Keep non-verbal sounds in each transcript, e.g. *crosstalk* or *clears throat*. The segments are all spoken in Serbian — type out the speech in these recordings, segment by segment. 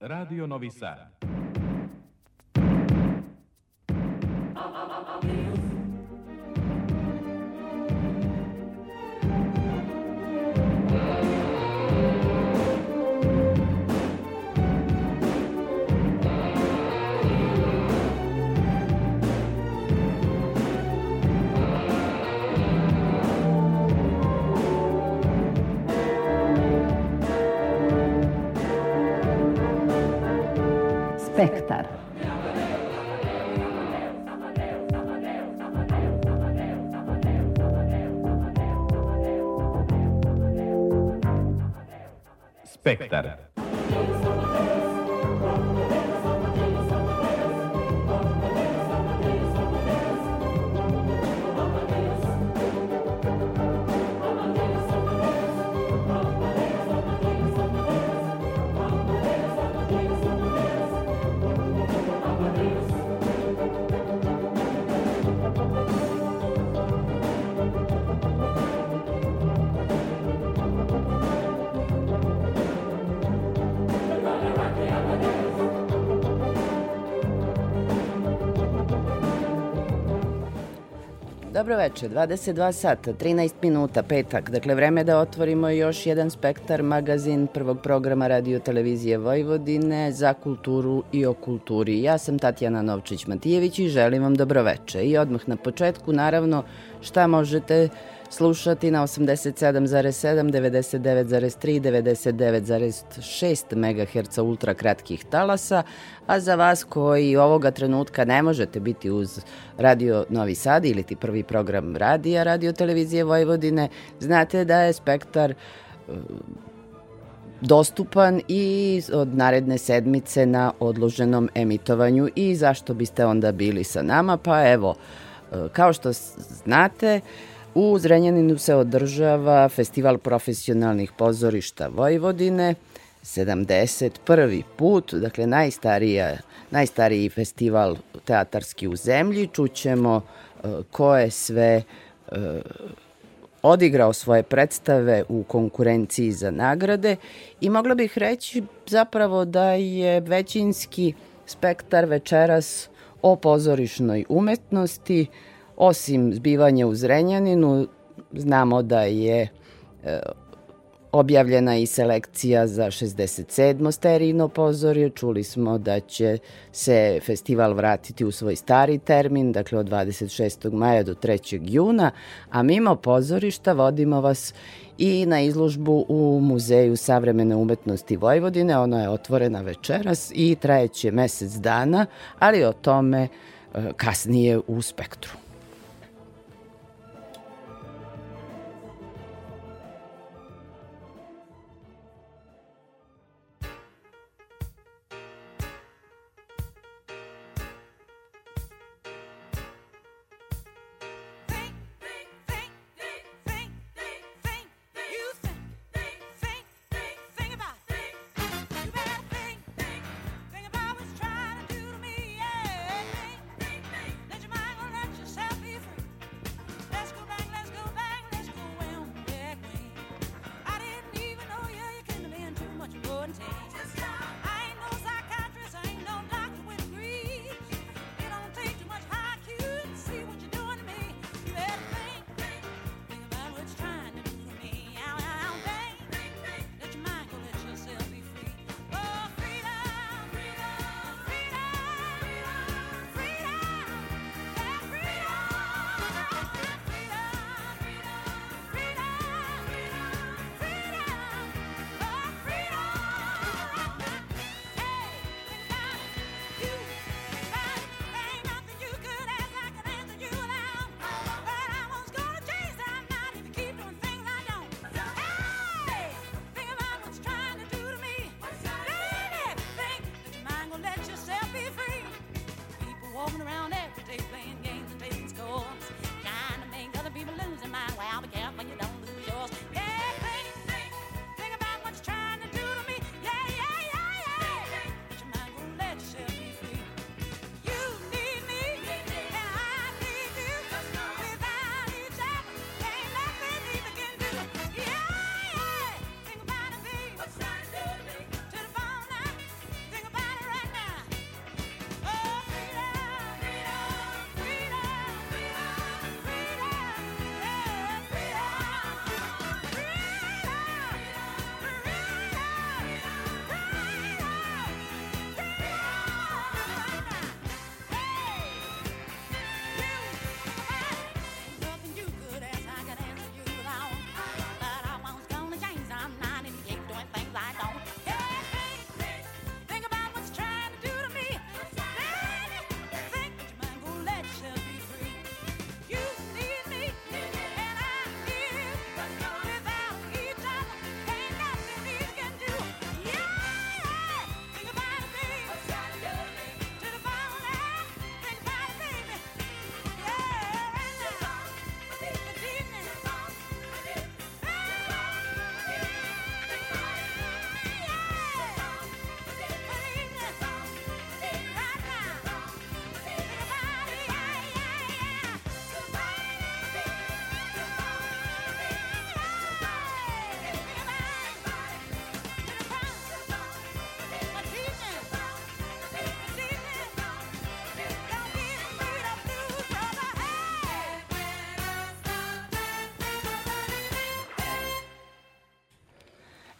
Radio Novi Sad. Spektar. Spektar. Dobro veče, 22 sata, 13 minuta, petak. Dakle, vreme da otvorimo još jedan spektar magazin prvog programa radio televizije Vojvodine za kulturu i o kulturi. Ja sam Tatjana Novčić-Matijević i želim vam dobro veče. I odmah na početku, naravno, šta možete slušati na 87,7, 99,3, 99,6 MHz ultra kratkih talasa, a za vas koji ovoga trenutka ne možete biti uz Radio Novi Sad ili ti prvi program radija Radio Televizije Vojvodine, znate da je spektar e, dostupan i od naredne sedmice na odloženom emitovanju i zašto biste onda bili sa nama, pa evo, e, kao što znate, U Zrenjaninu se održava Festival profesionalnih pozorišta Vojvodine, 71. put, dakle najstarija, najstariji festival teatarski u zemlji. Čućemo uh, ko je sve uh, odigrao svoje predstave u konkurenciji za nagrade i mogla bih reći zapravo da je većinski spektar večeras o pozorišnoj umetnosti, Osim zbivanja u Zrenjaninu, znamo da je e, objavljena i selekcija za 67. sterijno pozorje. Čuli smo da će se festival vratiti u svoj stari termin, dakle od 26. maja do 3. juna, a mimo pozorišta vodimo vas i na izložbu u Muzeju savremene umetnosti Vojvodine. Ona je otvorena večeras i trajeće mesec dana, ali o tome e, kasnije u spektru.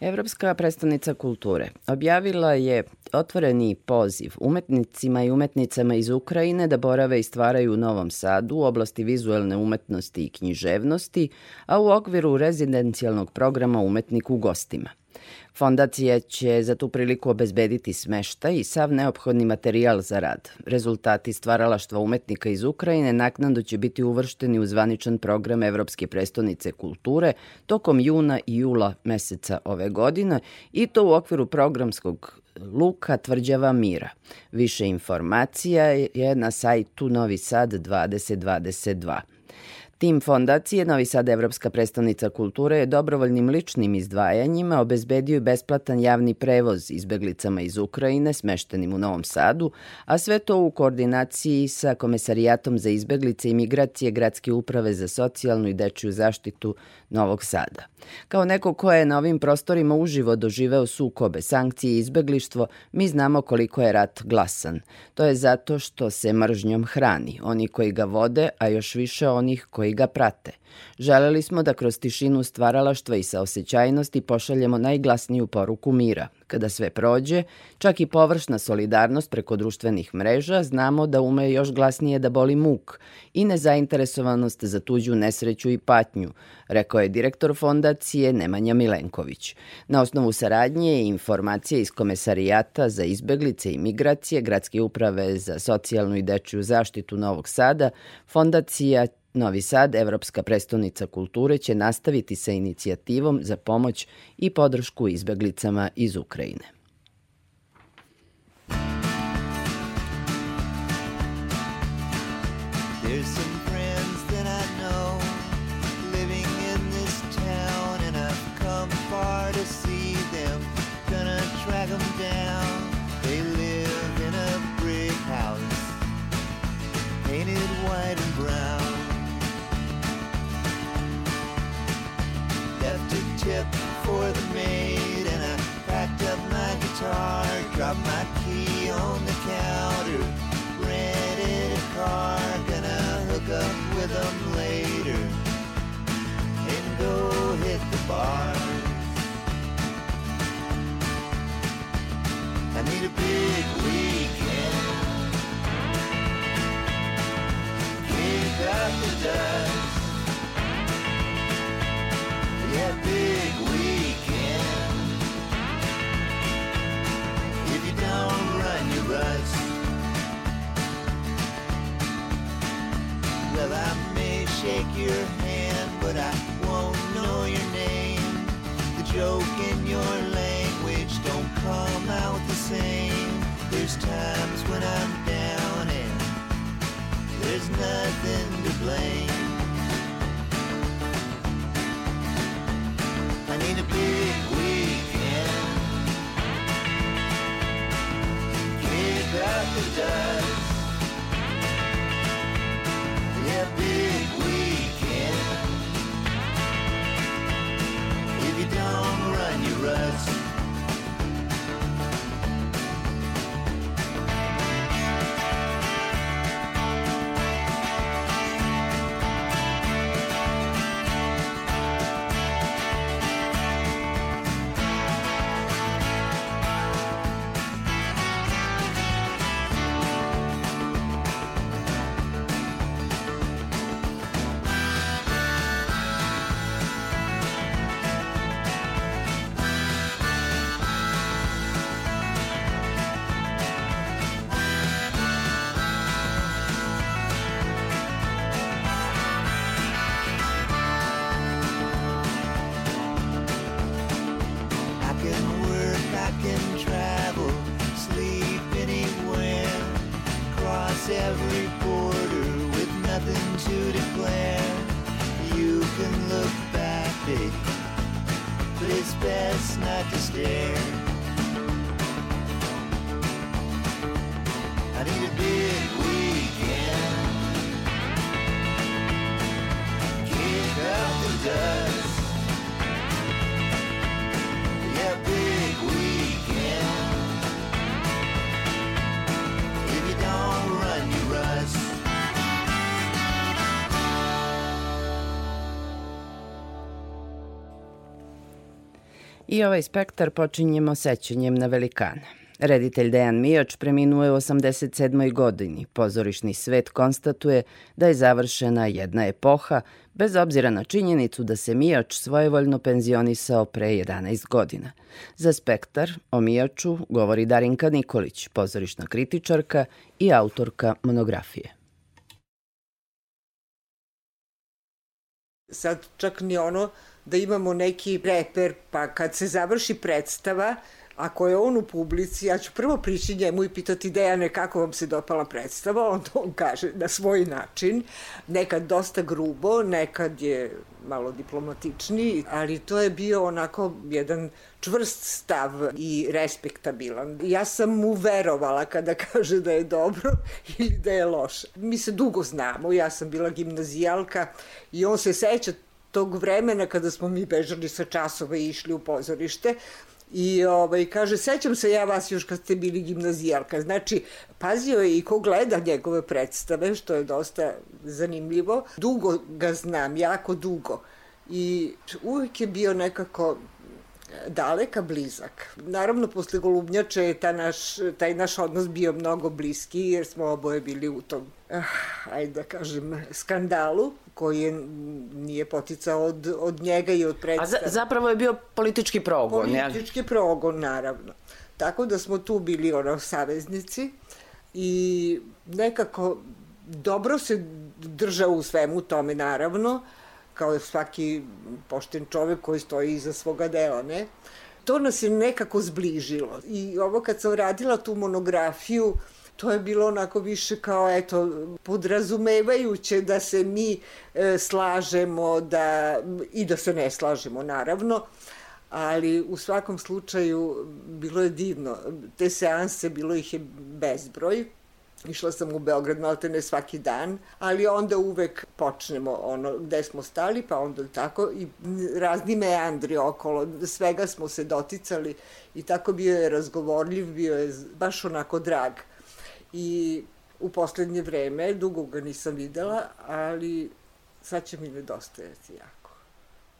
Evropska predstavnica kulture objavila je otvoreni poziv umetnicima i umetnicama iz Ukrajine da borave i stvaraju u Novom Sadu u oblasti vizuelne umetnosti i književnosti, a u okviru rezidencijalnog programa Umetnik u gostima. Fondacija će za tu priliku obezbediti smeštaj i sav neophodni materijal za rad. Rezultati stvaralaštva umetnika iz Ukrajine naknadno će biti uvršteni u zvaničan program Evropske prestonice kulture tokom juna i jula meseca ove godine i to u okviru programskog Luka Tvrđava Mira. Više informacija je na sajtu Novi Sad 2022. Tim fondacije Novi Sad Evropska predstavnica kulture je dobrovoljnim ličnim izdvajanjima obezbedio besplatan javni prevoz izbeglicama iz Ukrajine smeštenim u Novom Sadu, a sve to u koordinaciji sa Komesarijatom za izbeglice i migracije Gradske uprave za socijalnu i dečju zaštitu Novog Sada. Kao neko ko je na ovim prostorima uživo doživeo sukobe, sankcije i izbeglištvo, mi znamo koliko je rat glasan. To je zato što se mržnjom hrani, oni koji ga vode, a još više onih koji ga prate. Želeli smo da kroz tišinu stvaralaštva i saosećajnosti pošaljemo najglasniju poruku mira. Kada sve prođe, čak i površna solidarnost preko društvenih mreža, znamo da ume još glasnije da boli muk i nezainteresovanost za tuđu nesreću i patnju, rekao je direktor fondacije Nemanja Milenković. Na osnovu saradnje i informacije iz Komesarijata za izbeglice i migracije Gradske uprave za socijalnu i dečju zaštitu Novog Sada, fondacija Novi Sad, Evropska prestonica kulture, će nastaviti sa inicijativom za pomoć i podršku izbeglicama iz Ukrajine. There's some guitar, dropped my key on the counter, rented a car, gonna hook up with them later. And go hit the bars. I need a big weekend, kick up the dust. Yeah, big If run, you rust. Well, I may shake your hand, but I won't know your name. The joke in your language don't come out the same. There's times when I'm down and there's nothing Ovaj spektar počinjemo sećanjem na velikana. Reditelj Dejan Mijač preminuo je u 87. godini. Pozorišni svet konstatuje da je završena jedna epoha, bez obzira na činjenicu da se Mijač svojevoljno penzionisao pre 11 godina. Za spektar o Mijaču govori Darinka Nikolić, pozorišna kritičarka i autorka monografije. Sad čak ni ono da imamo neki reper, pa kad se završi predstava, ako je on u publici, ja ću prvo prići njemu i pitati Dejane kako vam se dopala predstava, onda on kaže na svoj način, nekad dosta grubo, nekad je malo diplomatični, ali to je bio onako jedan čvrst stav i respektabilan. Ja sam mu verovala kada kaže da je dobro *laughs* ili da je loše. Mi se dugo znamo, ja sam bila gimnazijalka i on se seća tog vremena kada smo mi bežali sa časova i išli u pozorište, I ovaj, kaže, sećam se ja vas još kad ste bili gimnazijalka. Znači, pazio je i ko gleda njegove predstave, što je dosta zanimljivo. Dugo ga znam, jako dugo. I uvijek je bio nekako daleka blizak. Naravno, posle Golubnjače je ta naš, taj naš odnos bio mnogo bliski, jer smo oboje bili u tom, ah, ajde da kažem, skandalu koji je, nije poticao od, od njega i od predstava. A za, zapravo je bio politički progon, Politički jel? progon, naravno. Tako da smo tu bili ono saveznici i nekako dobro se držao u svemu tome, naravno, kao svaki pošten čovek koji stoji iza svoga dela, ne? To nas je nekako zbližilo. I ovo kad sam radila tu monografiju, to je bilo onako više kao, eto, podrazumevajuće da se mi e, slažemo da, i da se ne slažemo, naravno, ali u svakom slučaju bilo je divno. Te seanse, bilo ih je bezbroj, Išla sam u Beograd maltene svaki dan, ali onda uvek počnemo ono gde smo stali, pa onda tako i razni meandri okolo, svega smo se doticali i tako bio je razgovorljiv, bio je baš onako drag. I u poslednje vreme, dugo ga nisam videla, ali sad će mi nedostajati jako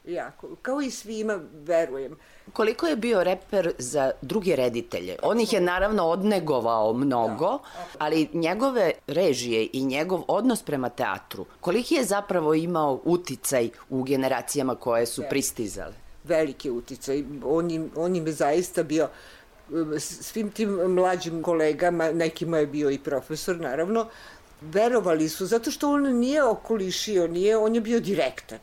jako. Kao i svima, verujem. Koliko je bio reper za druge reditelje? On ih je naravno odnegovao mnogo, da. ali njegove režije i njegov odnos prema teatru, koliki je zapravo imao uticaj u generacijama koje su pristizale? Veliki uticaj. On im, on im je zaista bio svim tim mlađim kolegama, nekima je bio i profesor, naravno, verovali su, zato što on nije okolišio, nije, on je bio direktan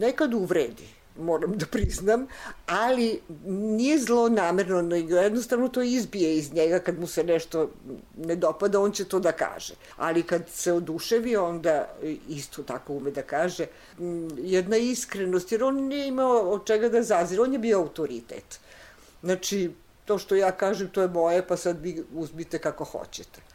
nekad uvredi, moram da priznam, ali nije zlo namerno, nego jednostavno to izbije iz njega kad mu se nešto ne dopada, on će to da kaže. Ali kad se oduševi, onda isto tako ume da kaže jedna iskrenost, jer on nije imao od čega da zazira, on je bio autoritet. Znači, to što ja kažem, to je moje, pa sad vi uzmite kako hoćete.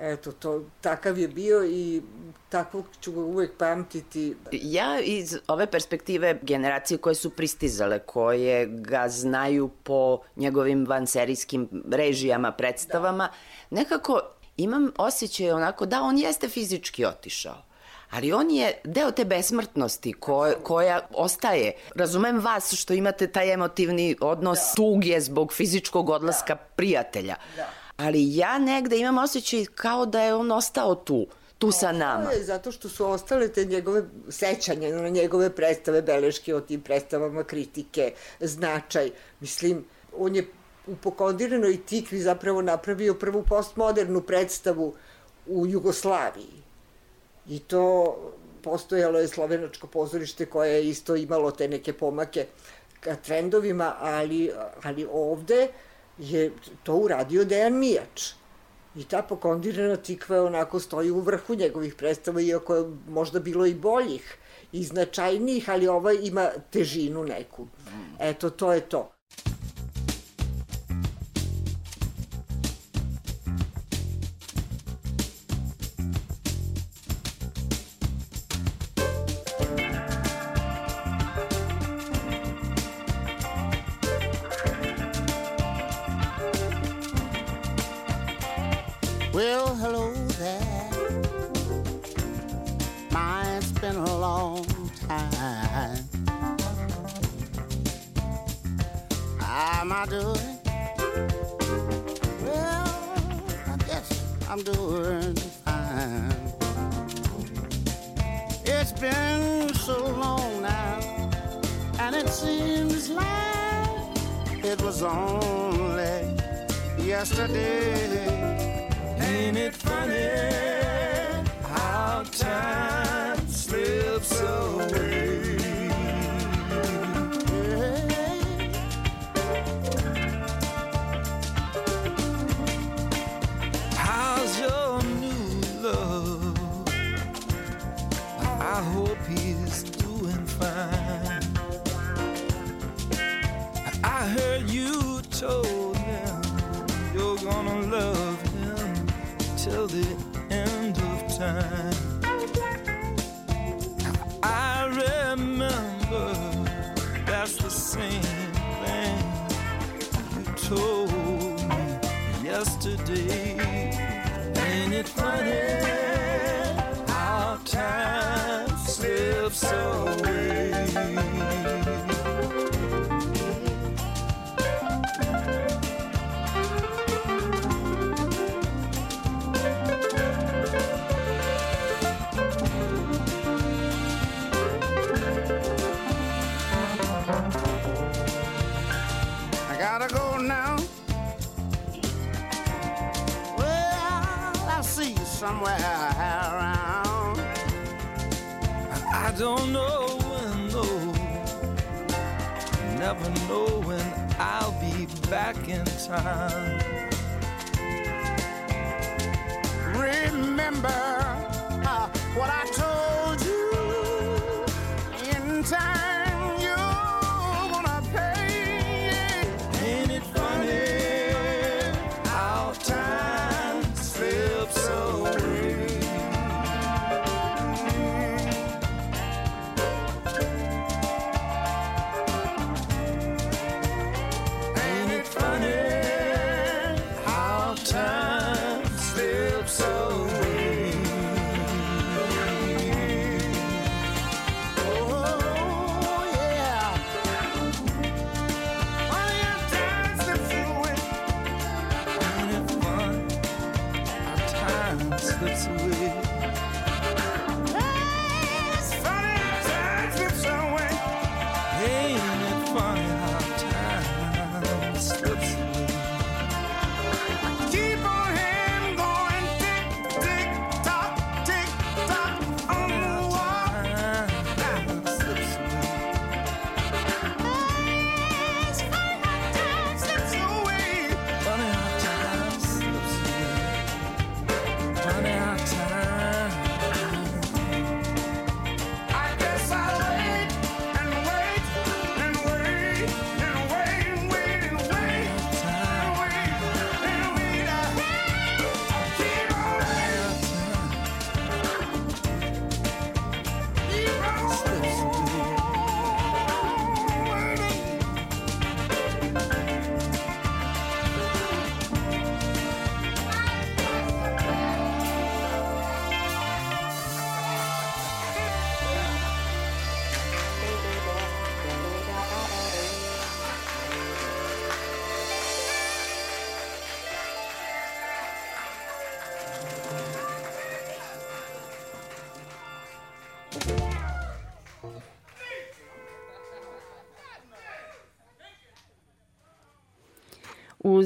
Eto, to, takav je bio i takvog ću ga uvek pamtiti. Ja iz ove perspektive generacije koje su pristizale, koje ga znaju po njegovim vanserijskim režijama, predstavama, da. nekako imam osjećaj onako da on jeste fizički otišao ali on je deo te besmrtnosti ko, koja ostaje. Razumem vas što imate taj emotivni odnos da. tuge zbog fizičkog odlaska da. prijatelja. Da ali ja negde imam osjećaj kao da je on ostao tu tu sa nama. Je, zato što su ostale te njegove sećanja na njegove predstave, beleške o tim predstavama, kritike, značaj. Mislim, on je u pokondirenoj tikvi zapravo napravio prvu postmodernu predstavu u Jugoslaviji. I to postojalo je slovenačko pozorište koje je isto imalo te neke pomake ka trendovima, ali, ali ovde je to uradio Dejan Mijač. I ta pokondirana tikva onako stoji u vrhu njegovih predstava, iako je možda bilo i boljih i značajnijih, ali ova ima težinu neku. Eto, to je to.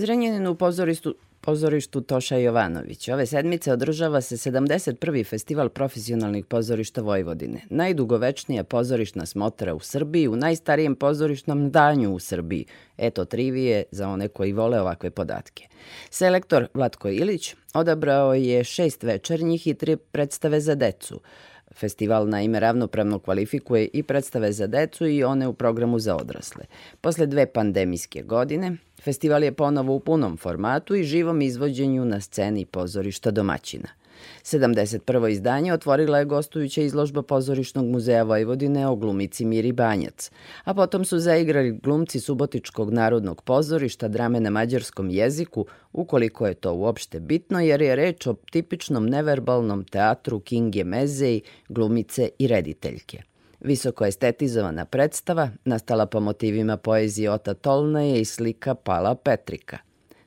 U Zrenjaninu pozorištu, pozorištu Toša Jovanović. Ove sedmice održava se 71. festival profesionalnih pozorišta Vojvodine. Najdugovečnija pozorišna smotra u Srbiji, u najstarijem pozorišnom danju u Srbiji. Eto trivije za one koji vole ovakve podatke. Selektor Vlatko Ilić odabrao je šest večernjih i tri predstave za decu. Festival naime ravnopravno kvalifikuje i predstave za decu i one u programu za odrasle. Posle dve pandemijske godine, festival je ponovo u punom formatu i živom izvođenju na sceni pozorišta domaćina. 71. izdanje otvorila je gostujuća izložba Pozorišnog muzeja Vojvodine o glumici Miri Banjac, a potom su zaigrali glumci Subotičkog narodnog pozorišta drame na mađarskom jeziku, ukoliko je to uopšte bitno, jer je reč o tipičnom neverbalnom teatru Kinge Mezej, glumice i rediteljke. Visoko estetizovana predstava, nastala po motivima poezije Ota Tolnaje i slika Pala Petrika.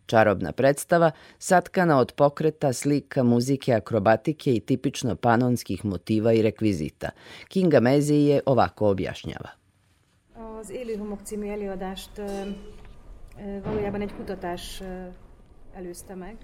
Čarobna predstava, satkana od pokreta, slika, muzike, akrobatike i tipično panonskih motiva i rekvizita. Kinga Mezi je ovako objašnjava. Az Élő Homok című előadást ö, ö, valójában egy kutatás ö, előzte meg.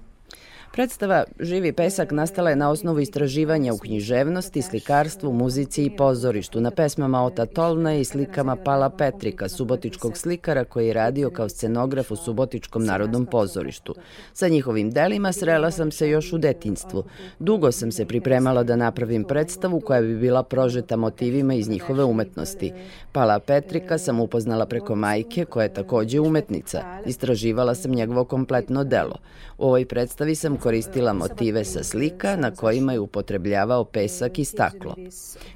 Predstava Živi pesak nastala je na osnovu istraživanja u književnosti, slikarstvu, muzici i pozorištu, na pesmama Ota Tolna i slikama Pala Petrika, subotičkog slikara koji je radio kao scenograf u Subotičkom narodnom pozorištu. Sa njihovim delima srela sam se još u detinstvu. Dugo sam se pripremala da napravim predstavu koja bi bila prožeta motivima iz njihove umetnosti. Pala Petrika sam upoznala preko majke, koja je takođe umetnica. Istraživala sam njegovo kompletno delo. U ovoj predstavi sam koristila motive sa slika na kojima je upotrebljavao pesak i staklo.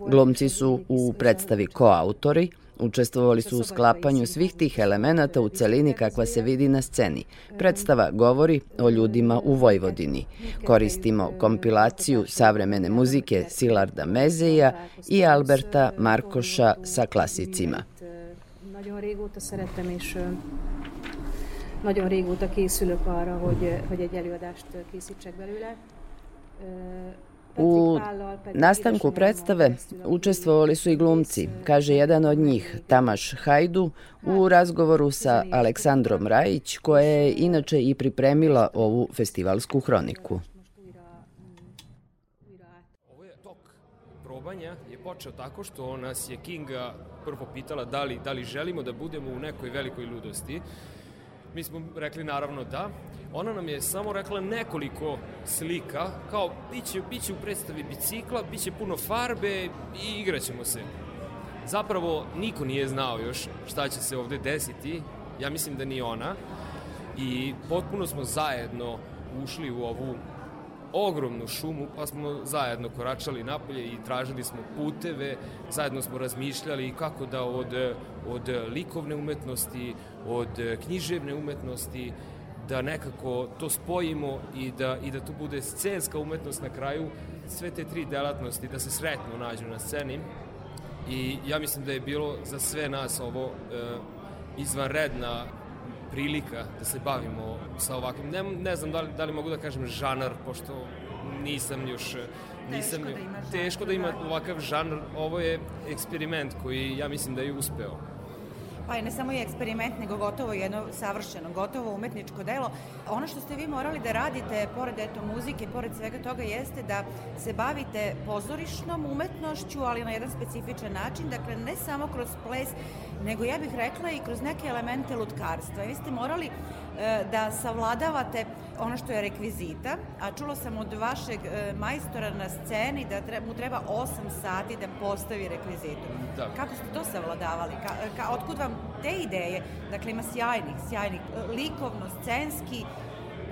Glumci su u predstavi koautori, Učestvovali su u sklapanju svih tih elemenata u celini kakva se vidi na sceni. Predstava govori o ljudima u Vojvodini. Koristimo kompilaciju savremene muzike Silarda Mezeja i Alberta Markoša sa klasicima. Nagyon régóta készülök arra, hogy, hogy egy előadást készítsek belőle. Ö, U nastanku predstave učestvovali su i glumci, kaže jedan od njih, Tamaš Hajdu, u razgovoru sa Aleksandrom Rajić, koja je inače i pripremila ovu festivalsku hroniku. Ovo je tok probanja je počeo tako što nas je Kinga prvo pitala da li, da li želimo da budemo u nekoj velikoj ludosti. Mi smo rekli naravno da. Ona nam je samo rekla nekoliko slika, kao biće, biće u predstavi bicikla, biće puno farbe i igraćemo se. Zapravo niko nije znao još šta će se ovde desiti, ja mislim da ni ona. I potpuno smo zajedno ušli u ovu ogromnu šumu, pa smo zajedno koračali napolje i tražili smo puteve, zajedno smo razmišljali kako da od, od likovne umetnosti, od književne umetnosti, da nekako to spojimo i da, i da to bude scenska umetnost na kraju, sve te tri delatnosti da se sretno nađu na sceni. I ja mislim da je bilo za sve nas ovo e, izvanredna prilika da se bavimo sa ovakvim, ne, ne znam da li, da li mogu da kažem žanar, pošto nisam još, nisam, Teško da ima teško da ima ovakav žanr, ovo je eksperiment koji ja mislim da je uspeo. Pa i ne samo i eksperiment, nego gotovo jedno savršeno, gotovo umetničko delo. Ono što ste vi morali da radite, pored eto muzike, pored svega toga, jeste da se bavite pozorišnom umetnošću, ali na jedan specifičan način, dakle ne samo kroz ples, nego ja bih rekla i kroz neke elemente lutkarstva. Vi ste morali da savladavate ono što je rekvizita, a čulo sam od vašeg e, majstora na sceni da tre, mu treba 8 sati da postavi rekvizitu. Da. Kako ste to savladavali? Ka, ka, otkud vam te ideje? Dakle, ima sjajnih, sjajnih, e, likovno, scenski,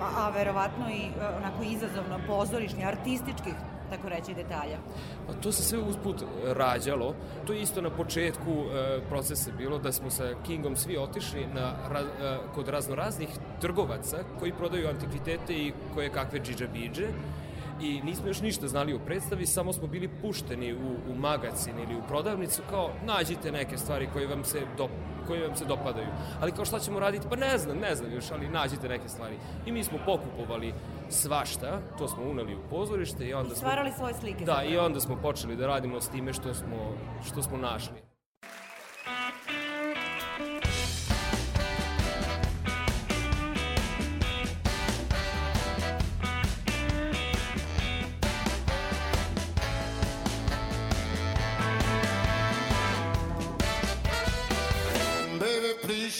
a, a verovatno i e, onako izazovno pozorišni, artističkih, tako reći, detalja. Pa to se sve usput rađalo. To je isto na početku e, procesa bilo da smo sa Kingom svi otišli na, ra, e, kod raznoraznih trgovaca koji prodaju antikvitete i koje kakve džidžabidže i nismo još ništa znali o predstavi, samo smo bili pušteni u, u magacin ili u prodavnicu kao nađite neke stvari koje vam se do, koje vam se dopadaju. Ali kao šta ćemo raditi? Pa ne znam, ne znam još, ali nađite neke stvari. I mi smo pokupovali svašta, to smo uneli u pozorište i onda I smo stvarali svoje slike. Da, zapravo. i onda smo počeli da radimo s time što smo, što smo našli.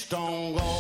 Please don't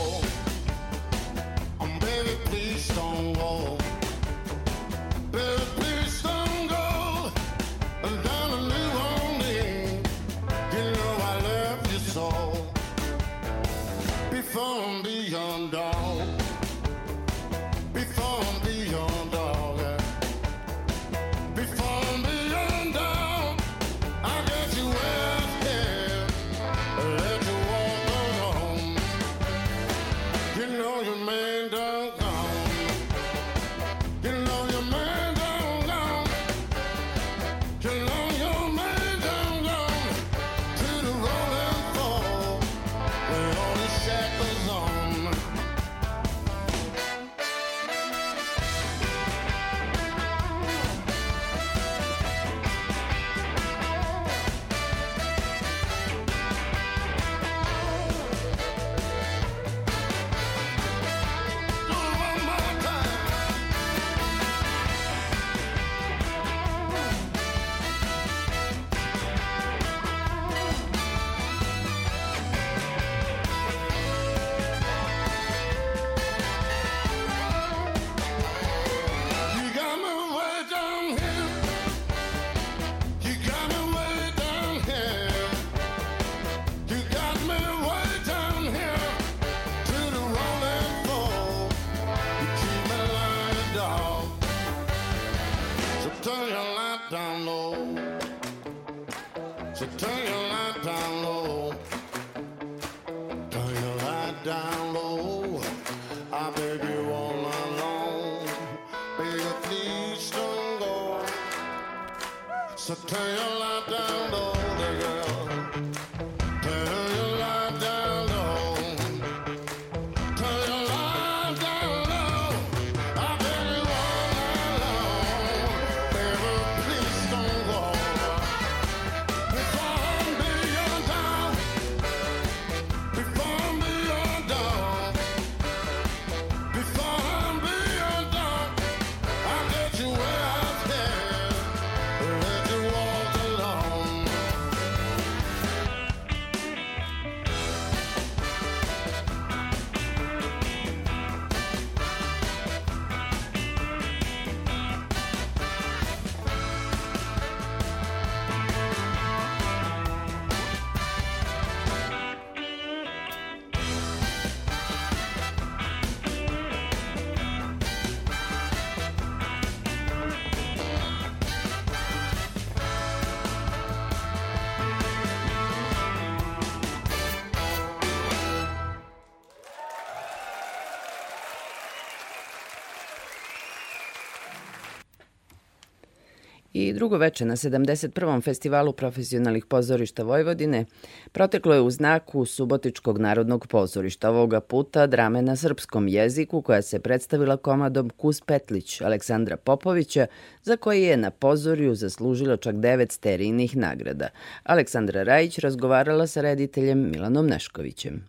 I drugo veče na 71. festivalu profesionalnih pozorišta Vojvodine proteklo je u znaku Subotičkog narodnog pozorišta, ovoga puta drame na srpskom jeziku koja se predstavila komadom Kus Petlić Aleksandra Popovića, za koji je na pozorju zaslužila čak devet sterijnih nagrada. Aleksandra Rajić razgovarala sa rediteljem Milanom Neškovićem.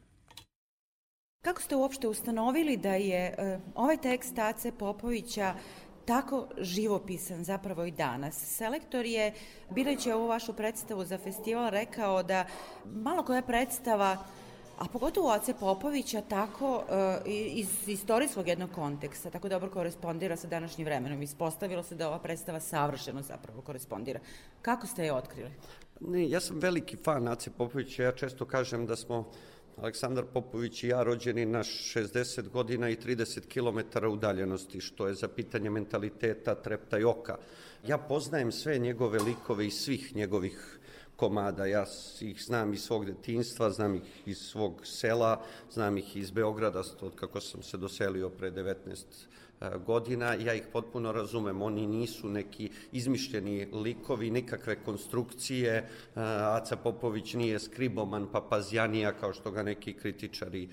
Kako ste uopšte ustanovili da je e, ovaj tekst Ace Popovića tako živopisan zapravo i danas? Selektor je, birajući ovu vašu predstavu za festival, rekao da malo koja predstava a pogotovo Ace Popovića tako e, iz istorijskog jednog konteksta, tako dobro korespondira sa današnjim vremenom. Ispostavilo se da ova predstava savršeno zapravo korespondira. Kako ste je otkrili? Ne, ja sam veliki fan Nace Popovića, ja često kažem da smo Aleksandar Popović i ja rođeni na 60 godina i 30 km udaljenosti, što je za pitanje mentaliteta trepta i oka. Ja poznajem sve njegove likove iz svih njegovih komada. Ja ih znam iz svog detinstva, znam ih iz svog sela, znam ih iz Beograda, od kako sam se doselio pre 19 godina, ja ih potpuno razumem. Oni nisu neki izmišljeni likovi, nikakve konstrukcije. Aca Popović nije skriboman papazjanija, kao što ga neki kritičari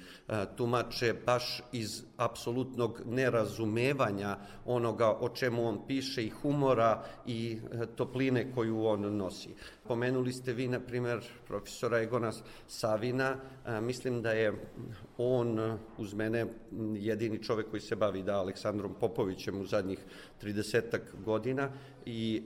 tumače, baš iz apsolutnog nerazumevanja onoga o čemu on piše i humora i topline koju on nosi. Pomenuli ste vi, na primer, profesora Egona Savina. Mislim da je on, uz mene, jedini čovek koji se bavi da Aleksandrom Popovićem u zadnjih 30 godina i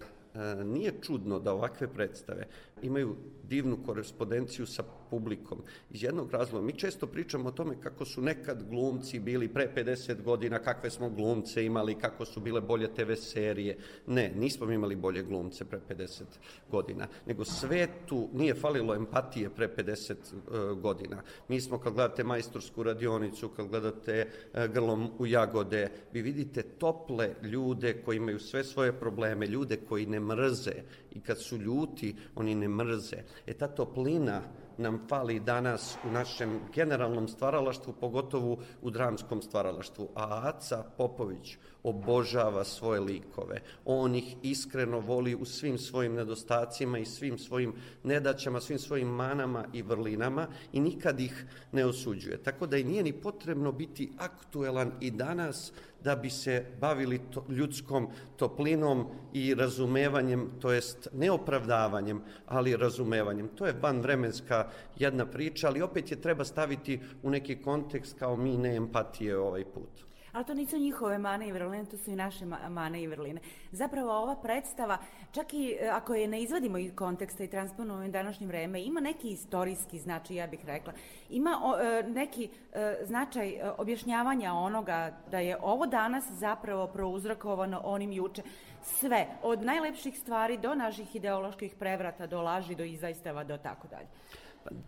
nije čudno da ovakve predstave imaju divnu korespondenciju sa publikom. Iz jednog razloga, mi često pričamo o tome kako su nekad glumci bili pre 50 godina, kakve smo glumce imali, kako su bile bolje TV serije. Ne, nismo imali bolje glumce pre 50 godina, nego svetu nije falilo empatije pre 50 uh, godina. Mi smo, kad gledate majstorsku radionicu, kad gledate uh, grlom u jagode, vi vidite tople ljude koji imaju sve svoje probleme, ljude koji ne mrze i kad su ljuti, oni ne mrze. E ta toplina nam fali danas u našem generalnom stvaralaštvu, pogotovo u dramskom stvaralaštvu. A Aca Popović obožava svoje likove. On ih iskreno voli u svim svojim nedostacima i svim svojim nedaćama, svim svojim manama i vrlinama i nikad ih ne osuđuje. Tako da i nije ni potrebno biti aktuelan i danas da bi se bavili to, ljudskom toplinom i razumevanjem, to jest neopravdavanjem, ali razumevanjem. To je vanvremenska jedna priča, ali opet je treba staviti u neki kontekst kao mi ne empatije ovaj put. Ali to nisu njihove mane i vrline, to su i naše mane i vrline. Zapravo ova predstava, čak i ako je ne izvadimo iz konteksta i transponujemo u današnje vreme, ima neki istorijski značaj, ja bih rekla. Ima o, neki e, značaj e, objašnjavanja onoga da je ovo danas zapravo prouzrokovano onim juče. Sve, od najlepših stvari do naših ideoloških prevrata, do laži, do izaistava, do tako dalje.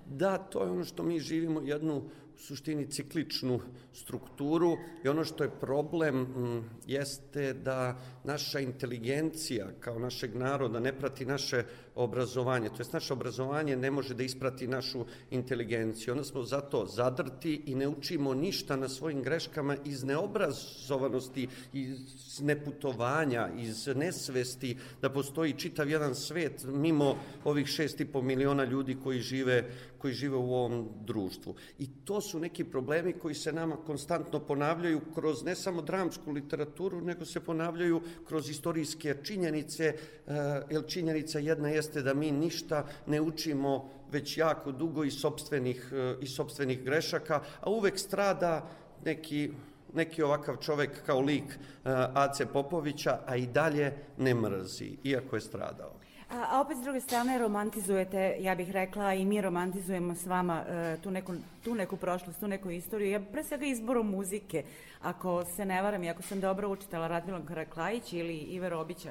Da, to je ono što mi živimo jednu suštini cikličnu strukturu i ono što je problem m, jeste da naša inteligencija kao našeg naroda ne prati naše obrazovanje, to jest naše obrazovanje ne može da isprati našu inteligenciju. Onda smo zato zadrti i ne učimo ništa na svojim greškama iz neobrazovanosti, iz neputovanja, iz nesvesti da postoji čitav jedan svet mimo ovih šest i po miliona ljudi koji žive, koji žive u ovom društvu. I to su neki problemi koji se nama konstantno ponavljaju kroz ne samo dramsku literaturu, nego se ponavljaju kroz istorijske činjenice, eh, jer činjenica jedna jeste da mi ništa ne učimo već jako dugo iz sopstvenih, eh, iz sopstvenih grešaka, a uvek strada neki neki ovakav čovek kao lik uh, Ace Popovića, a i dalje ne mrzi, iako je stradao. A, opet s druge strane romantizujete, ja bih rekla, i mi romantizujemo s vama e, tu, neku, tu neku prošlost, tu neku istoriju, ja pre svega izborom muzike. Ako se ne varam i ako sam dobro učitala Radmila Karaklajić ili Ive Robića,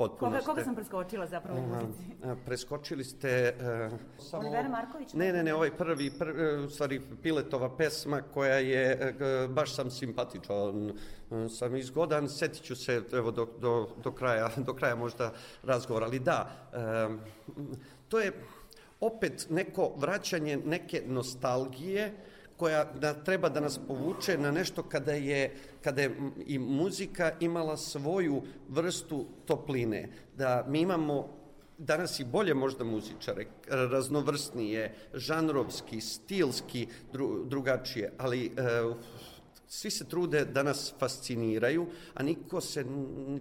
Potpuno koga, koga ste- sam preskočila zapravo u muzici? Preskočili ste... Uh, samo... Olivera Marković? Ne, ne, ne, ovaj prvi, prvi, e, u stvari Piletova pesma koja je, g- baš sam simpatičan, e, sam izgodan, setit ću se evo do, do, do, kraja, *laughs* do kraja možda razgovora, ali da, e, to je opet neko vraćanje neke nostalgije koja da, treba da nas povuče na nešto kada je, kada je i muzika imala svoju vrstu topline. Da mi imamo danas i bolje možda muzičare, raznovrsnije, žanrovski, stilski, dru, drugačije, ali e, svi se trude da nas fasciniraju, a niko se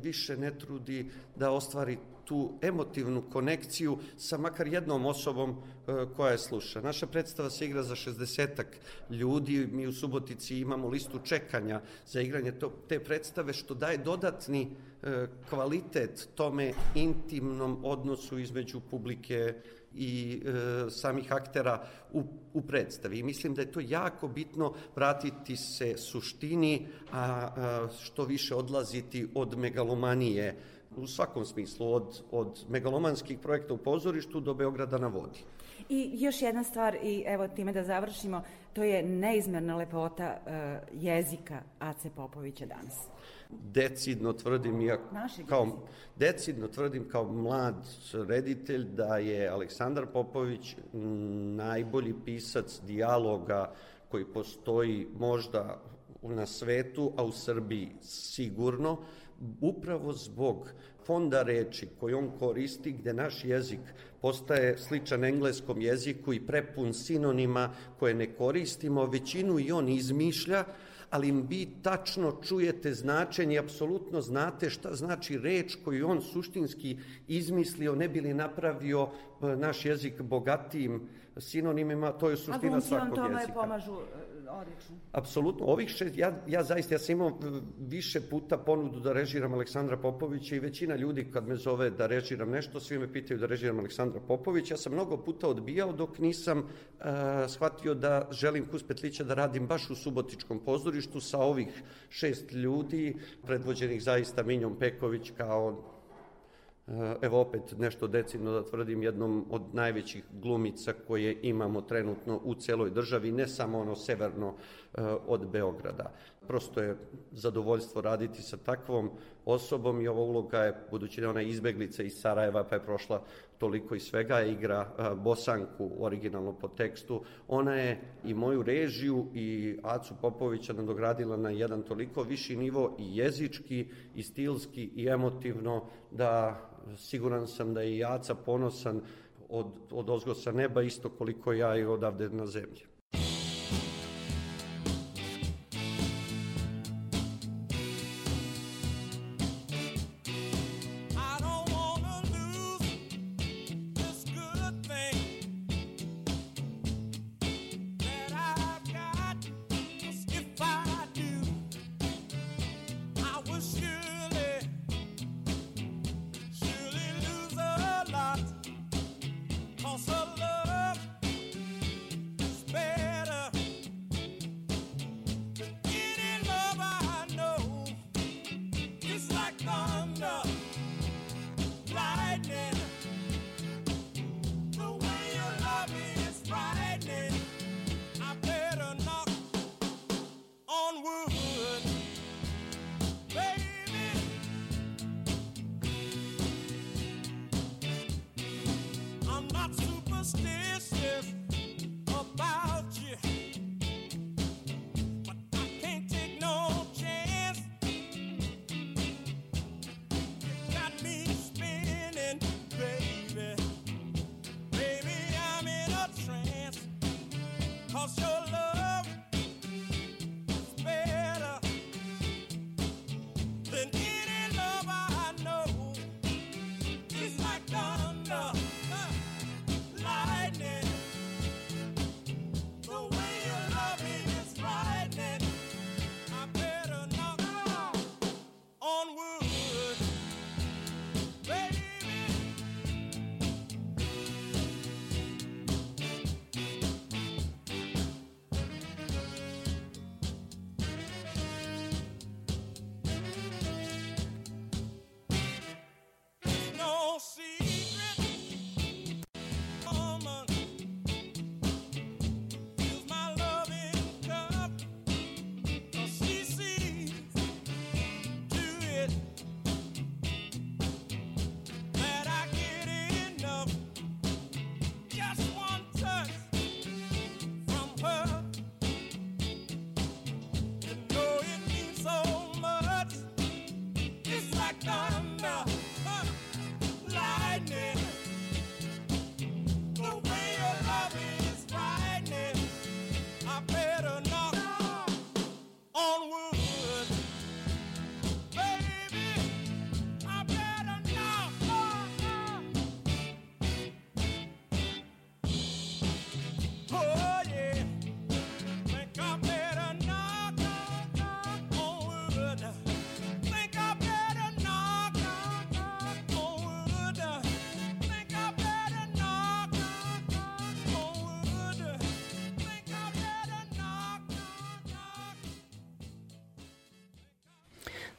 više ne trudi da ostvari tu emotivnu konekciju sa makar jednom osobom e, koja je sluša. Naša predstava se igra za 60 ljudi, mi u Subotici imamo listu čekanja za igranje te predstave, što daje dodatni e, kvalitet tome intimnom odnosu između publike i e, samih aktera u, u predstavi. I mislim da je to jako bitno vratiti se suštini, a, a što više odlaziti od megalomanije u svakom smislu, od, od megalomanskih projekta u pozorištu do Beograda na vodi. I još jedna stvar, i evo time da završimo, to je neizmerna lepota e, jezika Ace Popovića danas. decidno tvrdim ja Našeg kao jezika. decidno tvrdim kao mlad reditelj da je Aleksandar Popović najbolji pisac dijaloga koji postoji možda na svetu, a u Srbiji sigurno, upravo zbog fonda reči koji on koristi, gde naš jezik postaje sličan engleskom jeziku i prepun sinonima koje ne koristimo, većinu i on izmišlja, ali vi tačno čujete značenje i apsolutno znate šta znači reč koju on suštinski izmislio, ne bi li napravio e, naš jezik bogatijim sinonimima, to je A suština glumci vam svakog tome jezika. pomažu e, odlično. Apsolutno. Ovih šest, ja, ja zaista, ja sam imao više puta ponudu da režiram Aleksandra Popovića i većina ljudi kad me zove da režiram nešto, svi me pitaju da režiram Aleksandra Popovića. Ja sam mnogo puta odbijao dok nisam uh, shvatio da želim Kus Petlića da radim baš u Subotičkom pozorištu sa ovih šest ljudi, predvođenih zaista Minjom Peković kao Evo opet nešto decidno da tvrdim jednom od najvećih glumica koje imamo trenutno u celoj državi, ne samo ono severno e, od Beograda. Prosto je zadovoljstvo raditi sa takvom osobom i ova uloga je, budući da ona izbeglica iz Sarajeva pa je prošla toliko i svega, igra e, Bosanku originalno po tekstu, ona je i moju režiju i Acu Popovića nadogradila na jedan toliko viši nivo i jezički i stilski i emotivno da siguran sam da je i Aca ponosan od, od ozgo sa neba isto koliko ja i odavde na zemlji.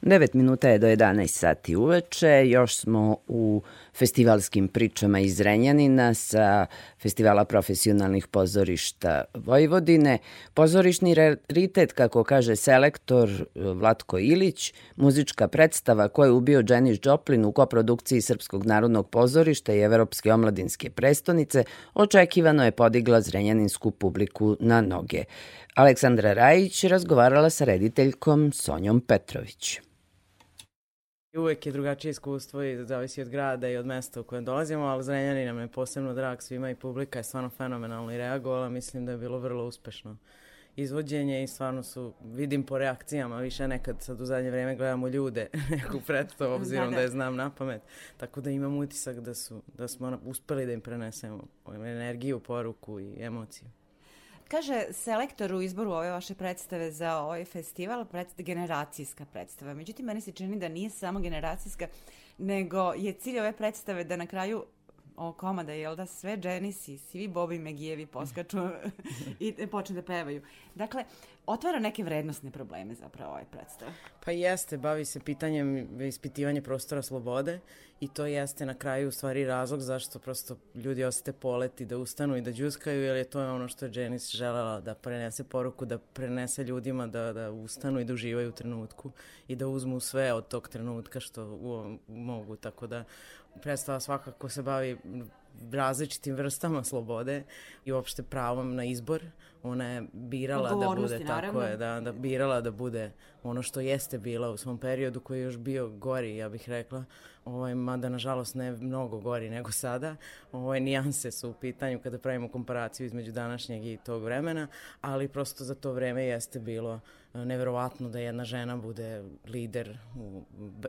9 minuta je do 11 sati uveče, još smo u festivalskim pričama iz Renjanina sa Festivala profesionalnih pozorišta Vojvodine. Pozorišni raritet, kako kaže selektor Vlatko Ilić, muzička predstava koju je ubio Janis Joplin u koprodukciji Srpskog narodnog pozorišta i Evropske omladinske prestonice, očekivano je podigla zrenjaninsku publiku na noge. Aleksandra Rajić razgovarala sa rediteljkom Sonjom Petrović. Uvek je drugačije iskustvo i zavisi od grada i od mesta u kojem dolazimo, ali Zrenjanin nam je posebno drag svima i publika je stvarno fenomenalno i reagovala. Mislim da je bilo vrlo uspešno izvođenje i stvarno su, vidim po reakcijama, više nekad sad u zadnje vreme gledamo ljude *laughs* neku predstavu, obzirom da, Da, da. da. je znam na pamet. Tako da imam utisak da, su, da smo uspeli da im prenesemo energiju, poruku i emociju. Kaže selektor u izboru ove vaše predstave za ovaj festival, predstava, generacijska predstava. Međutim, meni se čini da nije samo generacijska, nego je cilj ove predstave da na kraju o komada, jel da, sve Dženisi, svi Bobi Megijevi poskaču *laughs* i počne da pevaju. Dakle, otvara neke vrednostne probleme zapravo ovaj predstava. Pa jeste, bavi se pitanjem ispitivanja prostora slobode i to jeste na kraju u stvari razlog zašto prosto ljudi osete polet i da ustanu i da džuskaju, jer je to ono što je Janice želela da prenese poruku, da prenese ljudima da, da ustanu i da uživaju u trenutku i da uzmu sve od tog trenutka što u, mogu, tako da predstava svakako se bavi različitim vrstama slobode i uopšte pravom na izbor. Ona je birala da bude Odgovornosti, tako naravno. je, da, da birala da bude ono što jeste bila u svom periodu koji je još bio gori, ja bih rekla. Ovaj, mada nažalost ne mnogo gori nego sada. Ovaj, nijanse su u pitanju kada pravimo komparaciju između današnjeg i tog vremena, ali prosto za to vreme jeste bilo e, neverovatno da jedna žena bude lider u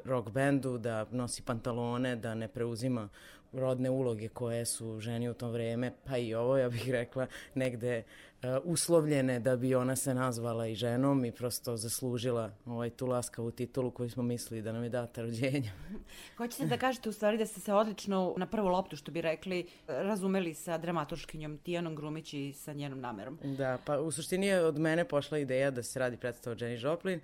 rock bendu, da nosi pantalone, da ne preuzima rodne uloge koje su ženi u to vreme, pa i ovo, ja bih rekla, negde uh, uslovljene da bi ona se nazvala i ženom i prosto zaslužila ovaj, tu laskavu titulu koju smo mislili da nam je data rođenja. *laughs* Hoćete da kažete u stvari da ste se odlično na prvu loptu, što bi rekli, razumeli sa dramaturškinjom Tijanom Grumić i sa njenom namerom. Da, pa u suštini je od mene pošla ideja da se radi predstava Jenny Joplin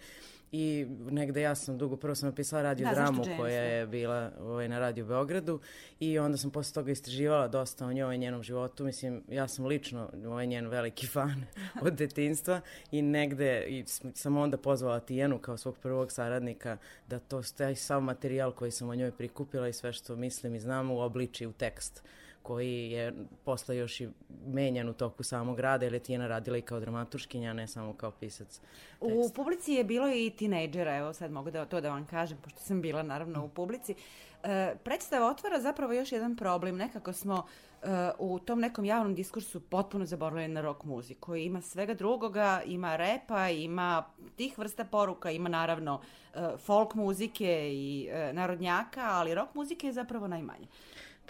i negde ja sam dugo, prvo sam napisala radio Da, koja je bila ovaj, na Radio Beogradu i onda sam posle toga istraživala dosta o njoj i njenom životu. Mislim, ja sam lično ovaj njen veliki *laughs* fan od detinstva i negde i sam onda pozvala Tijanu kao svog prvog saradnika da to taj sav materijal koji sam o njoj prikupila i sve što mislim i znam uobliči u tekst koji je posle još i menjan u toku samog rada, jer je Tijena radila i kao dramaturškinja, ne samo kao pisac U publici je bilo i tinejdžera, evo sad mogu da to da vam kažem, pošto sam bila naravno u publici. E, predstava otvara zapravo još jedan problem. Nekako smo e, u tom nekom javnom diskursu potpuno zaboravili na rock muziku. Ima svega drugoga, ima repa, ima tih vrsta poruka, ima naravno e, folk muzike i e, narodnjaka, ali rock muzike je zapravo najmanje.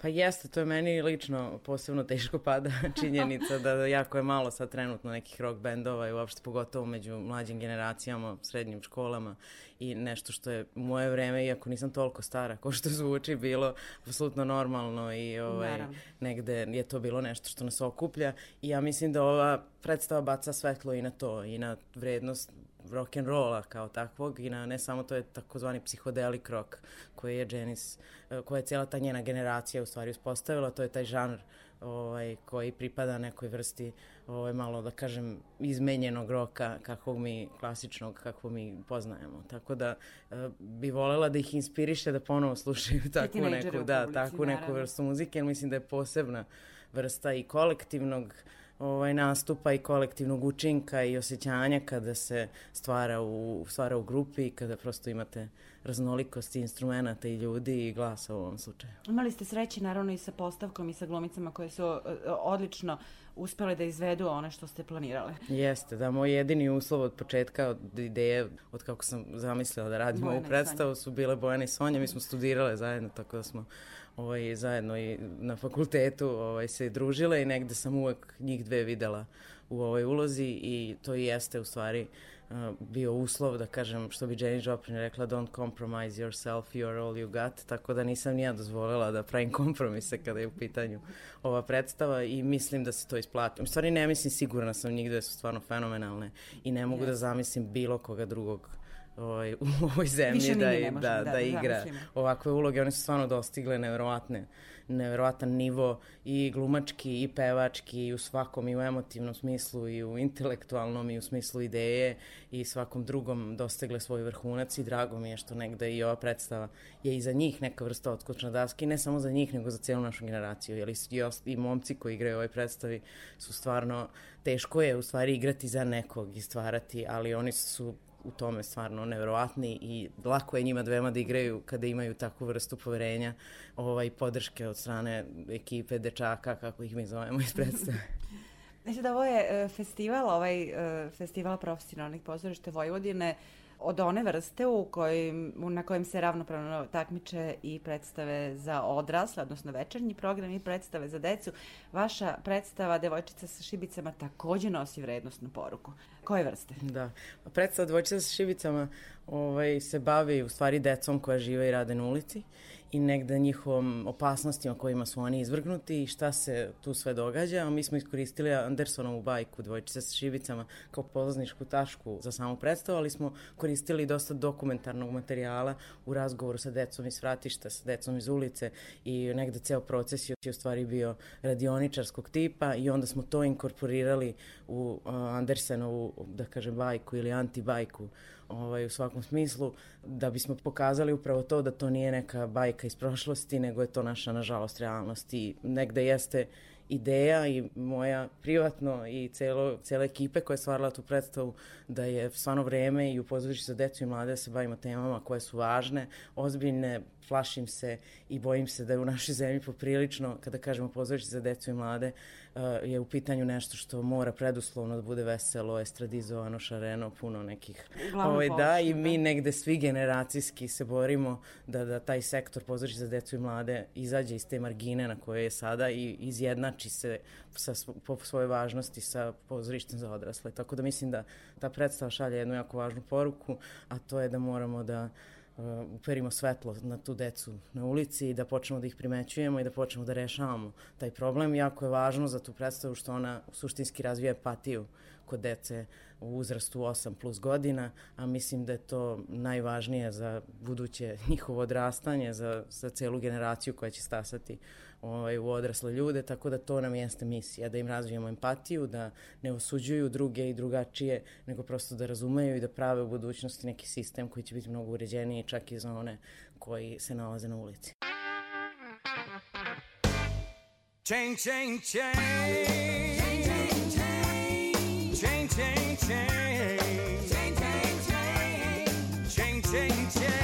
Pa jeste, to je meni lično posebno teško pada *laughs* činjenica da jako je malo sad trenutno nekih rock bendova i uopšte pogotovo među mlađim generacijama, srednjim školama i nešto što je u moje vreme, iako nisam toliko stara, ko što zvuči, bilo apsolutno normalno i ovaj, Naravno. negde je to bilo nešto što nas okuplja i ja mislim da ova predstava baca svetlo i na to i na vrednost rock and rolla kao takvog i na ne samo to je takozvani psihodelik rock koji je Janis, eh, koja je cijela ta njena generacija u stvari uspostavila, to je taj žanr ovaj, koji pripada nekoj vrsti ovaj, malo da kažem izmenjenog roka kakvog mi klasičnog kakvog mi poznajemo. Tako da eh, bi volela da ih inspiriše da ponovo slušaju takvu tinejdžere neku, da, publici, takvu neku vrstu muzike, jer mislim da je posebna vrsta i kolektivnog ovaj nastupa i kolektivnog učinka i osjećanja kada se stvara u, stvara u grupi i kada prosto imate raznolikost instrumenta i ljudi i glasa u ovom slučaju. Imali ste sreće naravno i sa postavkom i sa glumicama koje su e, odlično uspele da izvedu one što ste planirale. Jeste, da, moj jedini uslov od početka, od ideje, od kako sam zamislila da radim Bojana ovu predstavu, su bile Bojana i Sonja, mi smo studirale zajedno, tako da smo ovaj, zajedno i na fakultetu ovaj, se družile i negde sam uvek njih dve videla u ovoj ulozi i to i jeste u stvari uh, bio uslov da kažem što bi Jenny Joplin rekla don't compromise yourself, you are all you got tako da nisam ni ja dozvolila da pravim kompromise kada je u pitanju ova predstava i mislim da se to isplati. U stvari ne mislim, sigurna sam njih dve su stvarno fenomenalne i ne mogu da zamislim bilo koga drugog ovaj, *laughs* u ovoj zemlji Više da, možemo da, da da igra zamislimo. ovakve uloge. One su stvarno dostigle neverovatne, neverovatan nivo i glumački i pevački i u svakom i u emotivnom smislu i u intelektualnom i u smislu ideje i svakom drugom dostigle svoj vrhunac i drago mi je što negde i ova predstava je i za njih neka vrsta otskočna daska i ne samo za njih nego za cijelu našu generaciju jer i, i, momci koji igraju ovoj predstavi su stvarno teško je u stvari igrati za nekog i stvarati ali oni su u tome stvarno neverovatni i lako je njima dvema da igraju kada imaju takvu vrstu poverenja ovaj, podrške od strane ekipe dečaka, kako ih mi zovemo iz predstave. *laughs* Znači da ovo je e, festival, ovaj e, festival profesionalnih pozorišta Vojvodine od one vrste u kojim, na kojem se ravnopravno takmiče i predstave za odrasle, odnosno večernji program i predstave za decu. Vaša predstava Devojčica sa šibicama takođe nosi vrednostnu poruku. Koje vrste? Da. Pa Predstava dvojčica sa šibicama ovaj, se bavi u stvari decom koja žive i rade na ulici i negde njihovom opasnostima kojima su oni izvrgnuti i šta se tu sve događa. A Mi smo iskoristili Andersonovu bajku Dvojčica sa šibicama kao polazničku tašku za samu predstavu, ali smo koristili dosta dokumentarnog materijala u razgovoru sa decom iz vratišta, sa decom iz ulice i negde ceo proces je u stvari bio radioničarskog tipa i onda smo to inkorporirali u Andersenovu, da kažem, bajku ili antibajku ovaj, u svakom smislu, da bismo pokazali upravo to da to nije neka bajka iz prošlosti, nego je to naša, nažalost, realnost. I negde jeste ideja i moja privatno i celo, cele ekipe koja je stvarala tu predstavu da je stvarno vreme i u za decu i mlade da se bavimo temama koje su važne, ozbiljne, plašim se i bojim se da je u našoj zemlji poprilično, kada kažemo pozorište za decu i mlade, je u pitanju nešto što mora preduslovno da bude veselo, estradizovano, šareno, puno nekih... Uglavnom Ovaj, da, i mi da. negde svi generacijski se borimo da, da taj sektor pozorište za decu i mlade izađe iz te margine na kojoj je sada i izjednači se sa, po svojoj važnosti sa pozorištem za odrasle. Tako da mislim da ta predstava šalje jednu jako važnu poruku, a to je da moramo da uh, uperimo svetlo na tu decu na ulici i da počnemo da ih primećujemo i da počnemo da rešavamo taj problem. Jako je važno za tu predstavu što ona suštinski razvija empatiju kod dece u uzrastu 8 plus godina, a mislim da je to najvažnije za buduće njihovo odrastanje, za, za celu generaciju koja će stasati ovaj, u odrasle ljude, tako da to nam jeste misija, da im razvijemo empatiju, da ne osuđuju druge i drugačije, nego prosto da razumeju i da prave u budućnosti neki sistem koji će biti mnogo uređeniji čak i za one koji se nalaze na ulici. Chain, chain, chain. Chain, chain, chain. Chain, chain, chain. Chain, chain, chain.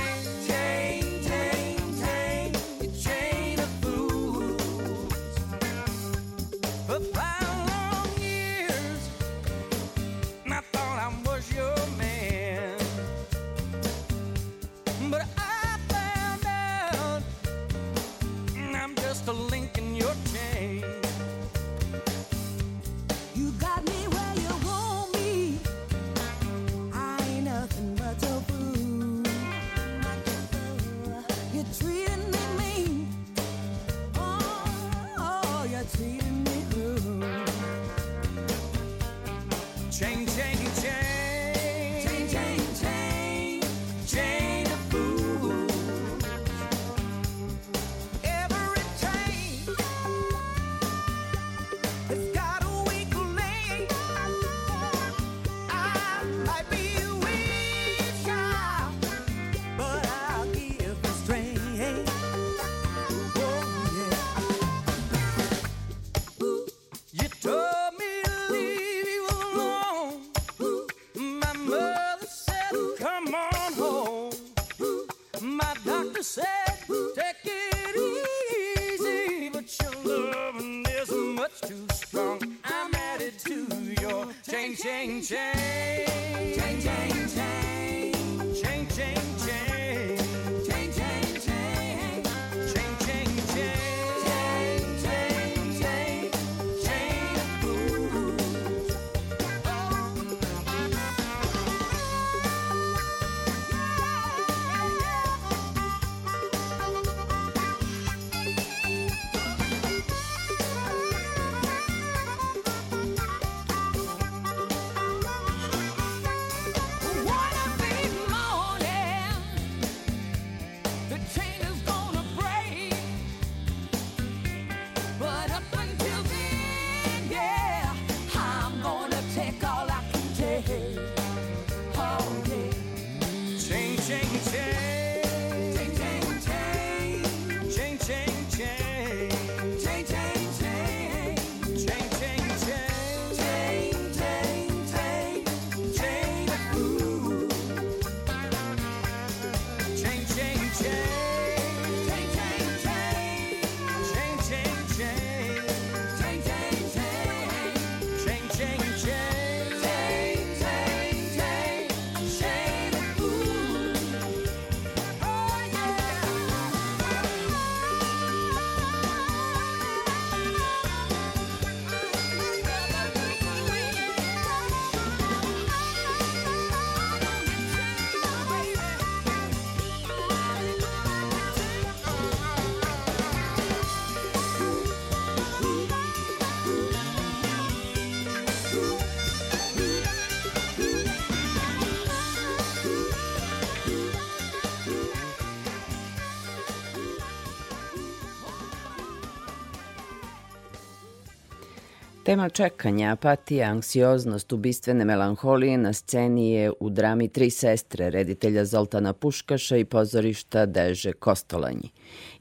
Tema čekanja, apatija, anksioznost, ubistvene melanholije na sceni je u drami Tri sestre reditelja Zoltana Puškaša i pozorišta Deže Kostolanji.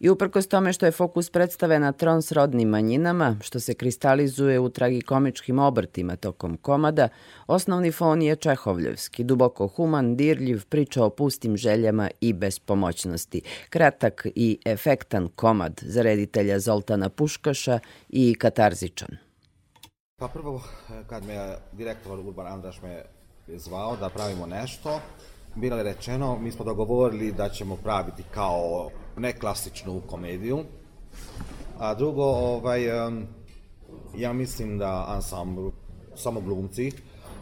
I uprkos tome što je fokus predstave na tron s rodnim manjinama, što se kristalizuje u tragikomičkim obrtima tokom komada, osnovni fon je Čehovljevski, duboko human, dirljiv, priča o pustim željama i bespomoćnosti. Kratak i efektan komad za reditelja Zoltana Puškaša i katarzičan. Pa prvo, kad me direktor Urban Andraš me zvao da pravimo nešto, bilo je rečeno, mi smo dogovorili da ćemo praviti kao neklasičnu komediju. A drugo, ovaj, ja mislim da ansambl, samo glumci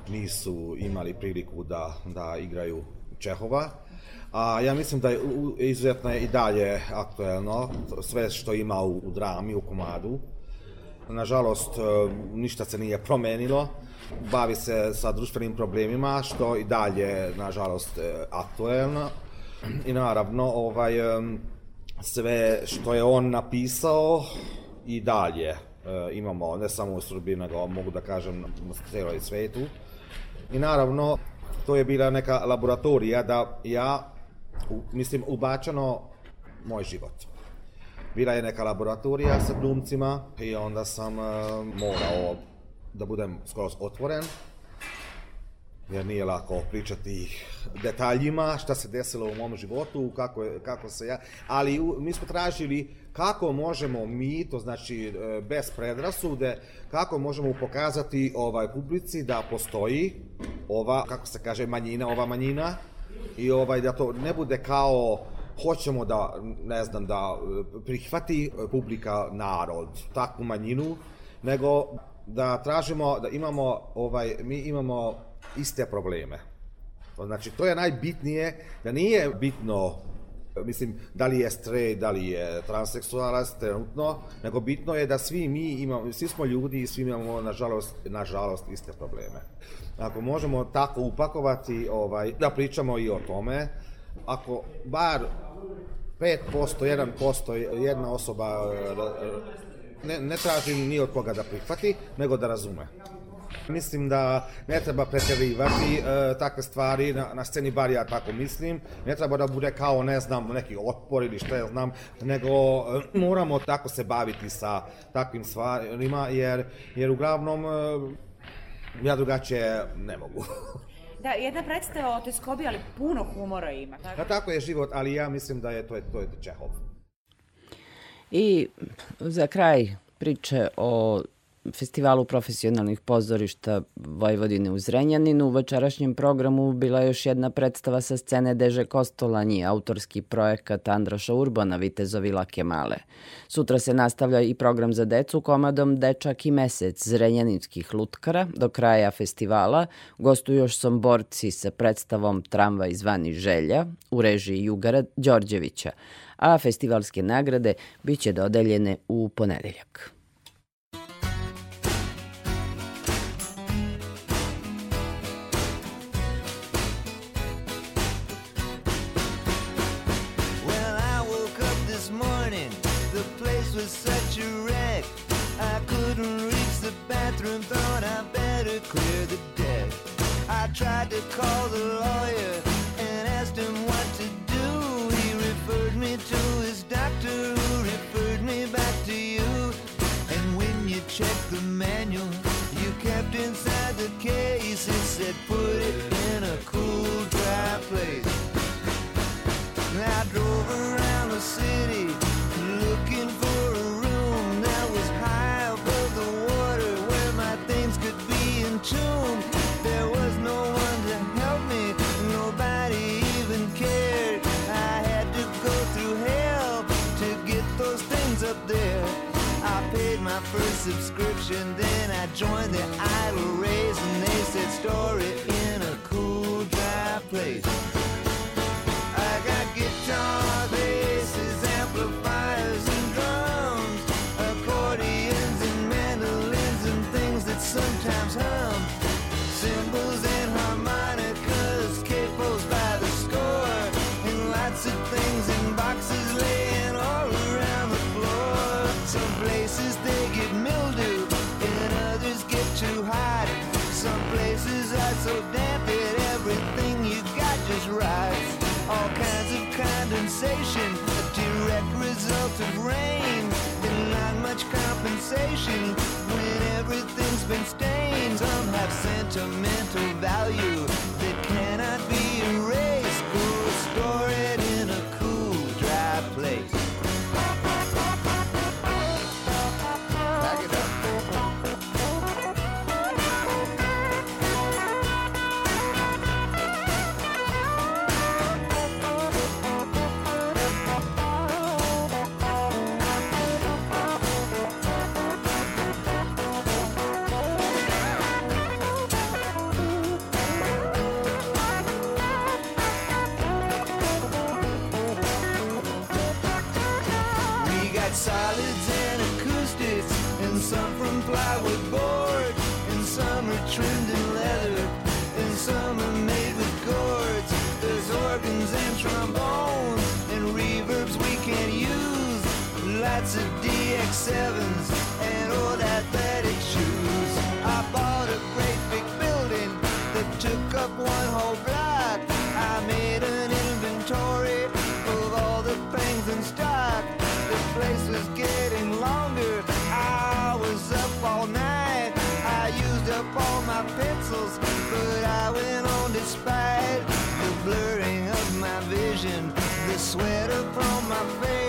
nisu imali priliku da, da igraju Čehova. A ja mislim da je izuzetno i dalje aktuelno sve što ima u, u drami, u komadu. Nažalost, e, ništa se nije promenilo. Bavi se sa društvenim problemima, što i dalje, nažalost, e, aktuelno. I naravno, ovaj, em, sve što je on napisao i dalje e, imamo, ne samo u Srbiji, nego mogu da kažem na cijeloj svetu. I naravno, to je bila neka laboratorija da ja, mislim, ubačeno moj život. Bila je neka laboratorija sa glumcima i onda sam e, morao da budem skroz otvoren jer nije lako pričati detaljima šta se desilo u mom životu, kako, je, kako se ja... Ali u- mi smo tražili kako možemo mi, to znači e, bez predrasude, kako možemo pokazati ovaj publici da postoji ova, kako se kaže, manjina, ova manjina i ovaj da to ne bude kao hoćemo da, ne znam, da e, prihvati e, publika, narod, takvu manjinu, nego da tražimo, da imamo, ovaj, mi imamo iste probleme. Znači, to je najbitnije, da nije bitno, mislim, da li je straight, da li je transseksualac trenutno, nego bitno je da svi mi imamo, svi smo ljudi i svi imamo, nažalost, nažalost, iste probleme. Ako možemo tako upakovati, ovaj, da pričamo i o tome, ako bar 5%, 1%, jedna osoba e, ra- ne, ne tražim ni od koga da prihvati, nego da razume. Mislim da ne treba pretjerivati e, takve stvari na, na sceni, bar ja tako mislim. Ne treba da bude kao, ne znam, neki otpor ili što ja znam, nego e, moramo tako se baviti sa takvim stvarima, jer, jer uglavnom e, ja drugačije ne mogu. *laughs* Da, jedna predstava o teskobi, ali puno humora ima. Tako? Pa tako je život, ali ja mislim da je to je, to je Čehov. I za kraj priče o festivalu profesionalnih pozorišta Vojvodine u Zrenjaninu. U večerašnjem programu bila je još jedna predstava sa scene Deže Kostolanji, autorski projekat Andraša Urbana, Vitezovi Lake Male. Sutra se nastavlja i program za decu komadom Dečak i mesec Zrenjaninskih lutkara. Do kraja festivala gostuju još somborci sa predstavom Tramvaj zvani Želja u režiji Jugara Đorđevića, a festivalske nagrade biće dodeljene u ponedeljak. Thought I better clear the deck. I tried to call the lawyer subscription, then I joined the idle race, and they said, store it in a cool, dry place. Condensation, a direct result of rain, and not much compensation when everything's been stained. Some have sentimental value that cannot be erased. sevens and old athletic shoes. I bought a great big building that took up one whole block. I made an inventory of all the things in stock. The place was getting longer. I was up all night. I used up all my pencils, but I went on despite the blurring of my vision, the sweat upon my face.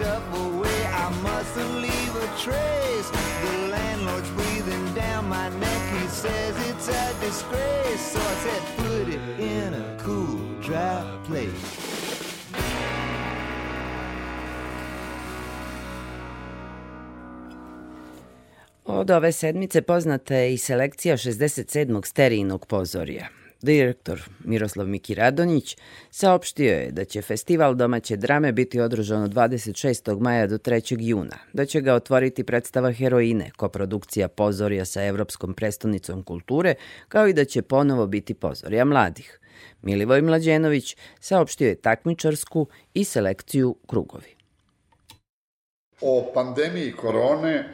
Stuff away. I mustn't leave a trace. The landlord's breathing down my neck. He says it's a disgrace. So I said, put it in a cool, dry place. Od ove sedmice poznata je i selekcija 67. sterijinog pozorija. Direktor Miroslav Miki Radonjić saopštio je da će festival domaće drame biti održan od 26. maja do 3. juna, da će ga otvoriti predstava Heroine, koprodukcija pozorija sa Evropskom prestonicom kulture, kao i da će ponovo biti pozorija mladih. Milivoj Mlađenović saopštio je takmičarsku i selekciju Krugovi. O pandemiji korone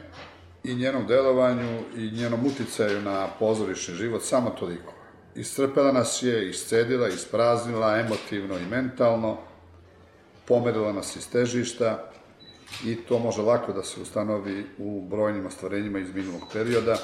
i njenom delovanju i njenom uticaju na pozorišni život samo toliko. Iscrpela nas je, iscedila, ispraznila emotivno i mentalno, pomerila nas iz težišta i to može lako da se ustanovi u brojnim ostvarenjima iz minulog perioda.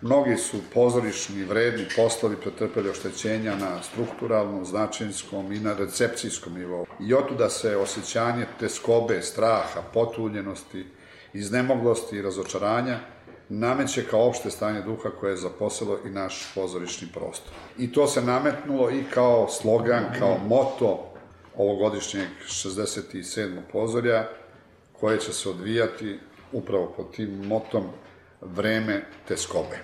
Mnogi su pozorišni vredni poslovi pretrpeli oštećenja na strukturalnom, značinskom i na recepcijskom nivou. I otuda se osjećanje teskobe, straha, potuljenosti, iznemoglosti i razočaranja nameće kao opšte stanje duha koje je zaposelo i naš pozorišni prostor. I to se nametnulo i kao slogan, kao moto ovogodišnjeg 67. pozorja, koje će se odvijati upravo pod tim motom vreme teskobe.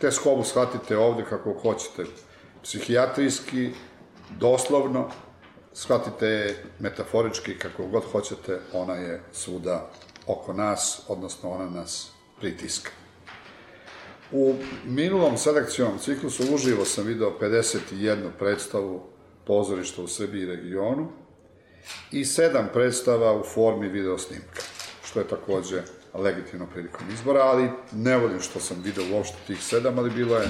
Teskobu shvatite ovde kako hoćete, psihijatrijski, doslovno, shvatite je metaforički kako god hoćete, ona je svuda oko nas, odnosno ona nas pritiska. U minulom selekcijom ciklusu uživo sam video 51 predstavu pozorišta u Srbiji i regionu i sedam predstava u formi video snimka, što je takođe legitimno prilikom izbora, ali ne volim što sam video uopšte tih sedam, ali bilo je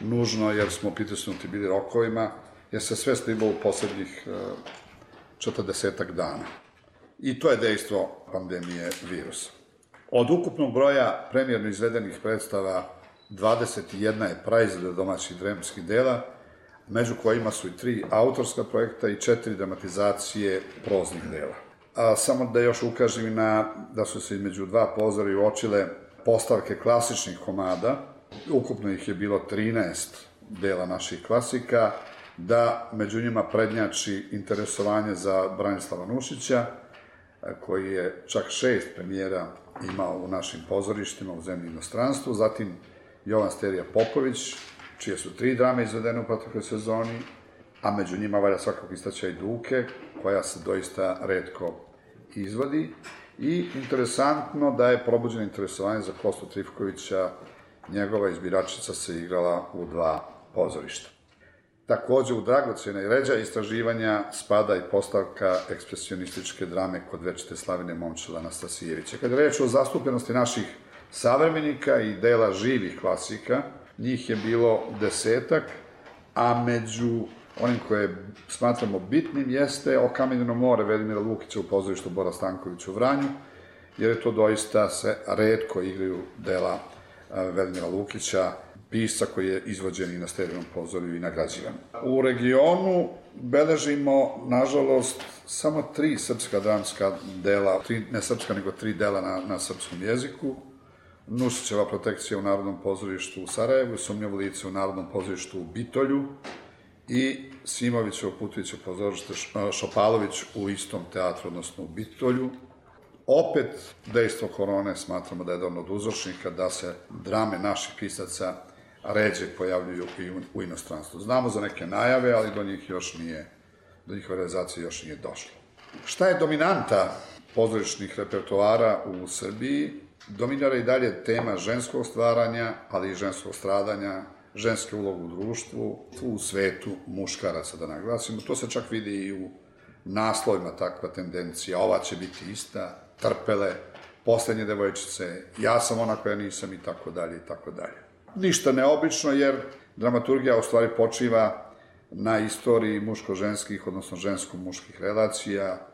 nužno jer smo pritisnuti bili rokovima, jer se sve snimalo u poslednjih e, 40 dana. I to je dejstvo pandemije virusa. Od ukupnog broja premijerno izvedenih predstava, 21 je praizgleda domaćih dremskih dela, među kojima su i tri autorska projekta i četiri dramatizacije proznih dela. A, samo da još ukažem i na da su se između dva pozora i uočile postavke klasičnih komada, ukupno ih je bilo 13 dela naših klasika, da među njima prednjači interesovanje za Branislava Nušića, koji je čak šest premijera imao u našim pozorištima u zemlji inostranstvu, zatim Jovan Sterija Popović, čije su tri drame izvedene u protekloj sezoni, a među njima valja svakako istaća i Duke, koja se doista redko izvodi, i interesantno da je probuđeno interesovanje za Kostu Trifkovića, njegova izbiračica se igrala u dva pozorišta. Takođe, u dragocene ređa istraživanja spada i postavka ekspresionističke drame kod večite Slavine Momčila Anastasijevića. Kada reč o zastupljenosti naših savremenika i dela živih klasika, njih je bilo desetak, a među onim koje smatramo bitnim jeste Okamenjeno more Velimira Lukića u pozorištu Bora Stankovića u Vranju, jer je to doista se redko igraju dela Velimira Lukića, pisa koji je izvođen i na sterenom pozorju i nagrađivan. U regionu beležimo, nažalost, samo tri srpska dramska dela, tri, ne srpska, nego tri dela na, na srpskom jeziku. Nušićeva protekcija u Narodnom pozorištu u Sarajevu, Sumnjavo lice u Narodnom pozorištu u Bitolju i Simovićevo Putovićevo pozorište Šopalović u istom teatru, odnosno u Bitolju. Opet, dejstvo korone smatramo da je jedan od uzročnika da se drame naših pisaca ređe pojavljuju i u, inostranstvu. Znamo za neke najave, ali do njih još nije, do njihove realizacije još nije došlo. Šta je dominanta pozorišnih repertoara u Srbiji? Dominira i dalje tema ženskog stvaranja, ali i ženskog stradanja, ženske ulogu u društvu, u svetu muškaraca, da naglasimo. To se čak vidi i u naslovima takva tendencija. Ova će biti ista, trpele, poslednje devojčice, ja sam ona koja nisam i tako dalje i tako dalje. Ništa neobično jer dramaturgija u stvari počiva na istoriji muško-ženskih, odnosno žensko-muških relacija,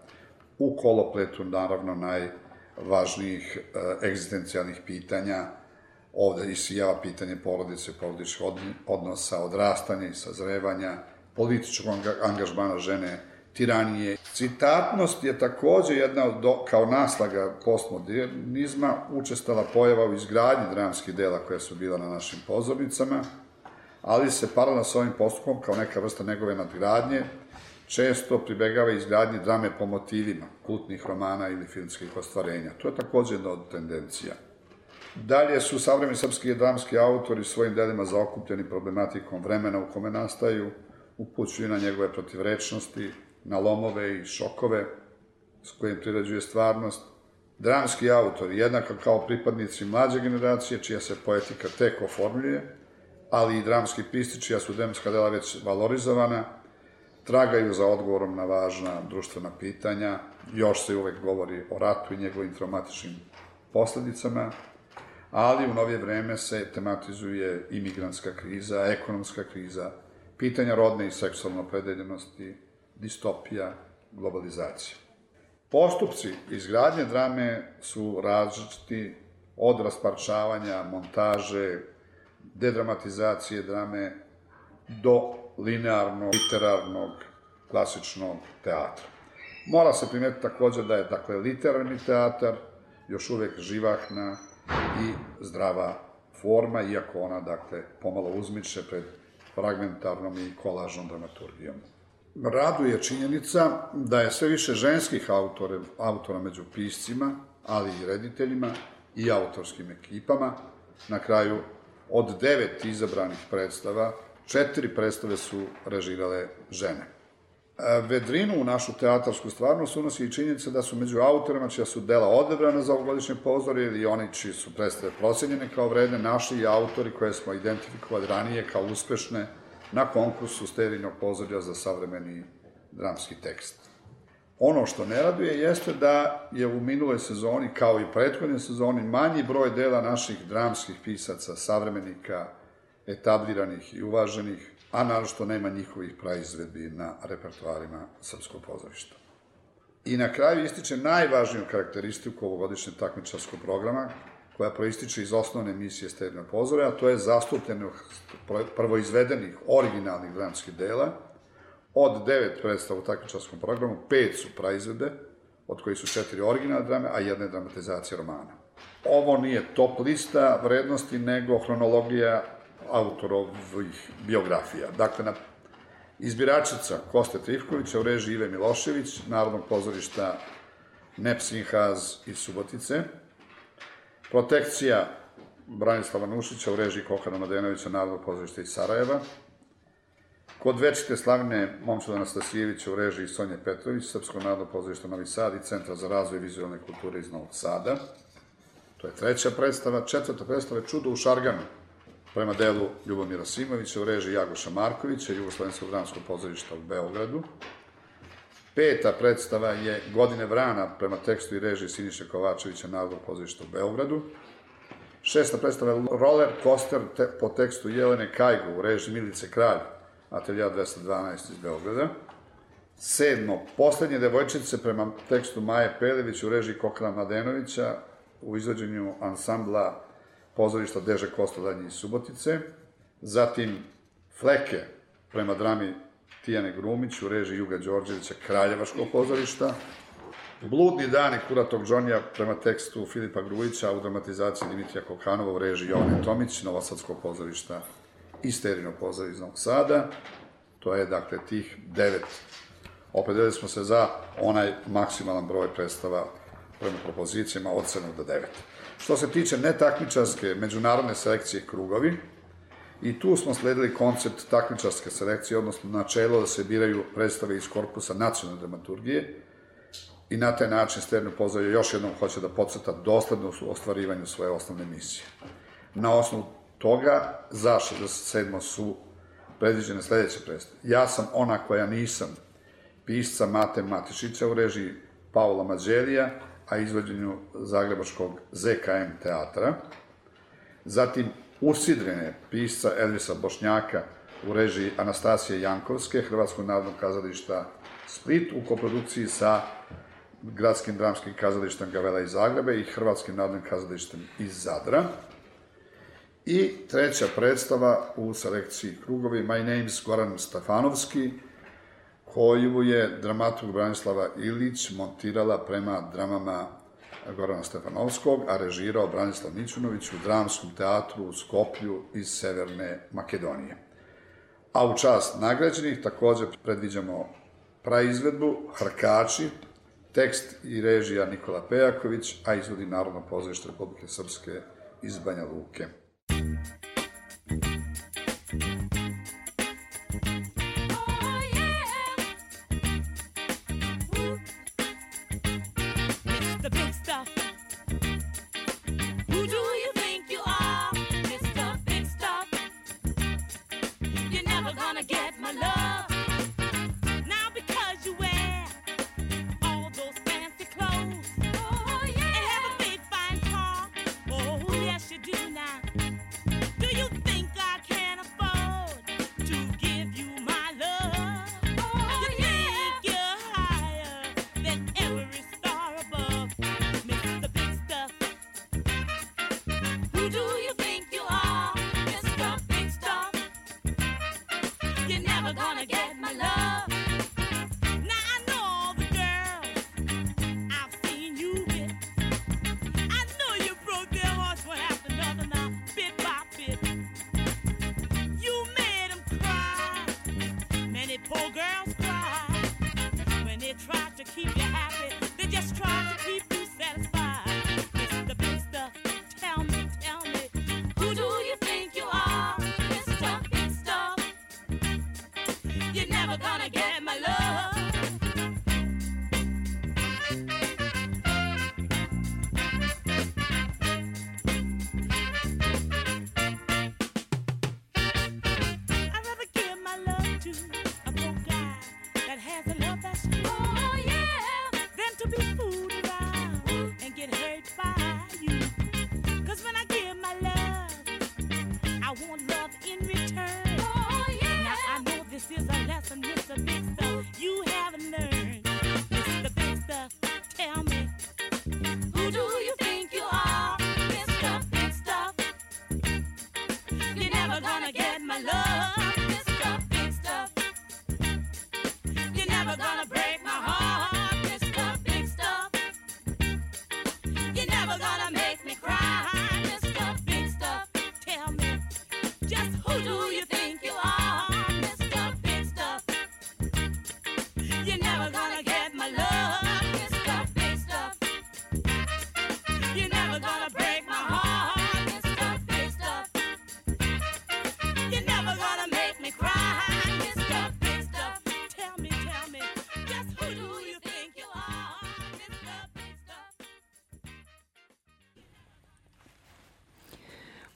u kolopletu naravno najvažnijih e, egzistencijalnih pitanja, ovde isijava pitanje porodice, porodičnih odnosa, odrastanja i sazrevanja, političkog anga- angažmana žene, tiranije. Citatnost je takođe jedna od, do- kao naslaga postmodernizma, učestala pojava u izgradnji dramskih dela koja su bila na našim pozornicama, ali se paralelno sa ovim postupkom, kao neka vrsta njegove nadgradnje, često pribegava izgradnji drame po motivima, kultnih romana ili filmskih ostvarenja. To je takođe jedna od tendencija. Dalje su savremeni srpski dramski autori svojim delima zaokupljeni problematikom vremena u kome nastaju, upućuju na njegove protivrečnosti, na lomove i šokove s kojim priređuje stvarnost. Dramski autori, jednako kao pripadnici mlađe generacije, čija se poetika tek oformljuje, ali i dramski pisci, čija su dramska dela već valorizovana, tragaju za odgovorom na važna društvena pitanja, još se uvek govori o ratu i njegovim traumatičnim posledicama, ali u novije vreme se tematizuje imigrantska kriza, ekonomska kriza, pitanja rodne i seksualne opredeljenosti, distopija, globalizacija. Postupci izgradnje drame su različiti od rasparčavanja, montaže, dedramatizacije drame do linearnog, literarnog, klasičnog teatra. Mora se primetiti takođe da je, dakle, literarni teatar još uvek živahna i zdrava forma, iako ona, dakle, pomalo uzmiče pred fragmentarnom i kolažnom dramaturgijom. Raduje činjenica da je sve više ženskih autore, autora među piscima, ali i rediteljima i autorskim ekipama. Na kraju, od devet izabranih predstava, četiri predstave su režirale žene. E, Vedrinu u našu teatarsku stvarnost unosi i činjenica da su među autorima čija su dela odebrana za ovogodišnje pozorje ili oni čiji su predstave procenjene kao vredne, naši i autori koje smo identifikovali ranije kao uspešne na konkursu sterijnog pozorja za savremeni dramski tekst. Ono što ne raduje jeste da je u minuloj sezoni, kao i prethodnoj sezoni, manji broj dela naših dramskih pisaca, savremenika, etabliranih i uvaženih, a narošto nema njihovih praizvedbi na repertoarima srpskog pozorišta. I na kraju ističe najvažniju karakteristiku ovogodišnjeg takmičarskog programa, koja proističe iz osnovne emisije Sterijnog pozora, a to je zastupljenost prvoizvedenih originalnih dramskih dela. Od devet predstava u takmičarskom programu, pet su praizvede, od kojih su četiri originalne drame, a jedna je dramatizacija romana. Ovo nije top lista vrednosti, nego hronologija autorovih biografija. Dakle, na izbiračica Koste Trifkovića u režiji Ive Milošević, Narodnog pozorišta Nepsinhaz iz Subotice, Protekcija Branislava Nušića u režiji Kokana Mladenovića, Narodnog pozorišta iz Sarajeva, Kod večite slavne Momčada Anastasijevića u režiji Sonje Petrović, Srpsko narodno pozorište Novi Sad i Centra za razvoj vizualne kulture iz Novog Sada. To je treća predstava. Četvrta predstava je Čudo u Šarganu, prema delu Ljubomira Simovića u režiji Jagoša Markovića, Jugoslovenskog dramskog pozorišta u Beogradu. Peta predstava je Godine vrana prema tekstu i režiji Siniše Kovačevića Narodnog pozorišta u Beogradu. Šesta predstava je Roller Coaster te, po tekstu Jelene Kajgo u režiji Milice Kralj, Atelja 212 iz Beograda. Sedmo, Poslednje devojčice prema tekstu Maje Pelević u režiji Kokana Mladenovića u izvođenju ansambla pozorišta Deže Kostodanje iz Subotice. Zatim Fleke prema drami Tijane Grumić u režiji Juga Đorđevića Kraljevaškog pozorišta. Bludni dani Kuratog Džonija prema tekstu Filipa Grujića u dramatizaciji Dimitrija Kokanova u režiji Jovane Tomić, Novosadskog pozorišta i Sterino pozor iz Novog Sada. To je, dakle, tih devet. Opredelili smo se za onaj maksimalan broj predstava prema propozicijama od 7 do 9. Što se tiče netakmičarske međunarodne selekcije krugovi, i tu smo sledili koncept takmičarske selekcije, odnosno načelo da se biraju predstave iz korpusa nacionalne dramaturgije i na taj način Sterno pozorje još jednom hoće da podcrta doslednost u ostvarivanju svoje osnovne misije. Na osnovu toga za 67. su predviđene sledeće predstave. Ja sam ona koja nisam, pisca Mate Matišića u režiji Paula Mađelija, a izvođenju Zagrebačkog ZKM teatra. Zatim Usidrene, pisca Elvisa Bošnjaka u režiji Anastasije Jankovske, Hrvatskog narodnog kazališta Split u koprodukciji sa Gradskim dramskim kazalištem Gavela iz Zagrebe i Hrvatskim narodnim kazalištem iz Zadra. I treća predstava u selekciji krugovi My Name's Goran Stefanovski, koju je dramaturg Branislava Ilić montirala prema dramama Gorana Stefanovskog, a režirao Branislav Mićunović u dramskom teatru u Skoplju iz Severne Makedonije. A u čast nagrađenih takođe predviđamo praizvedbu Hrkači, tekst i režija Nikola Pejaković, a izvodi Narodno pozorište Republike Srpske iz Banja Luke. Mr.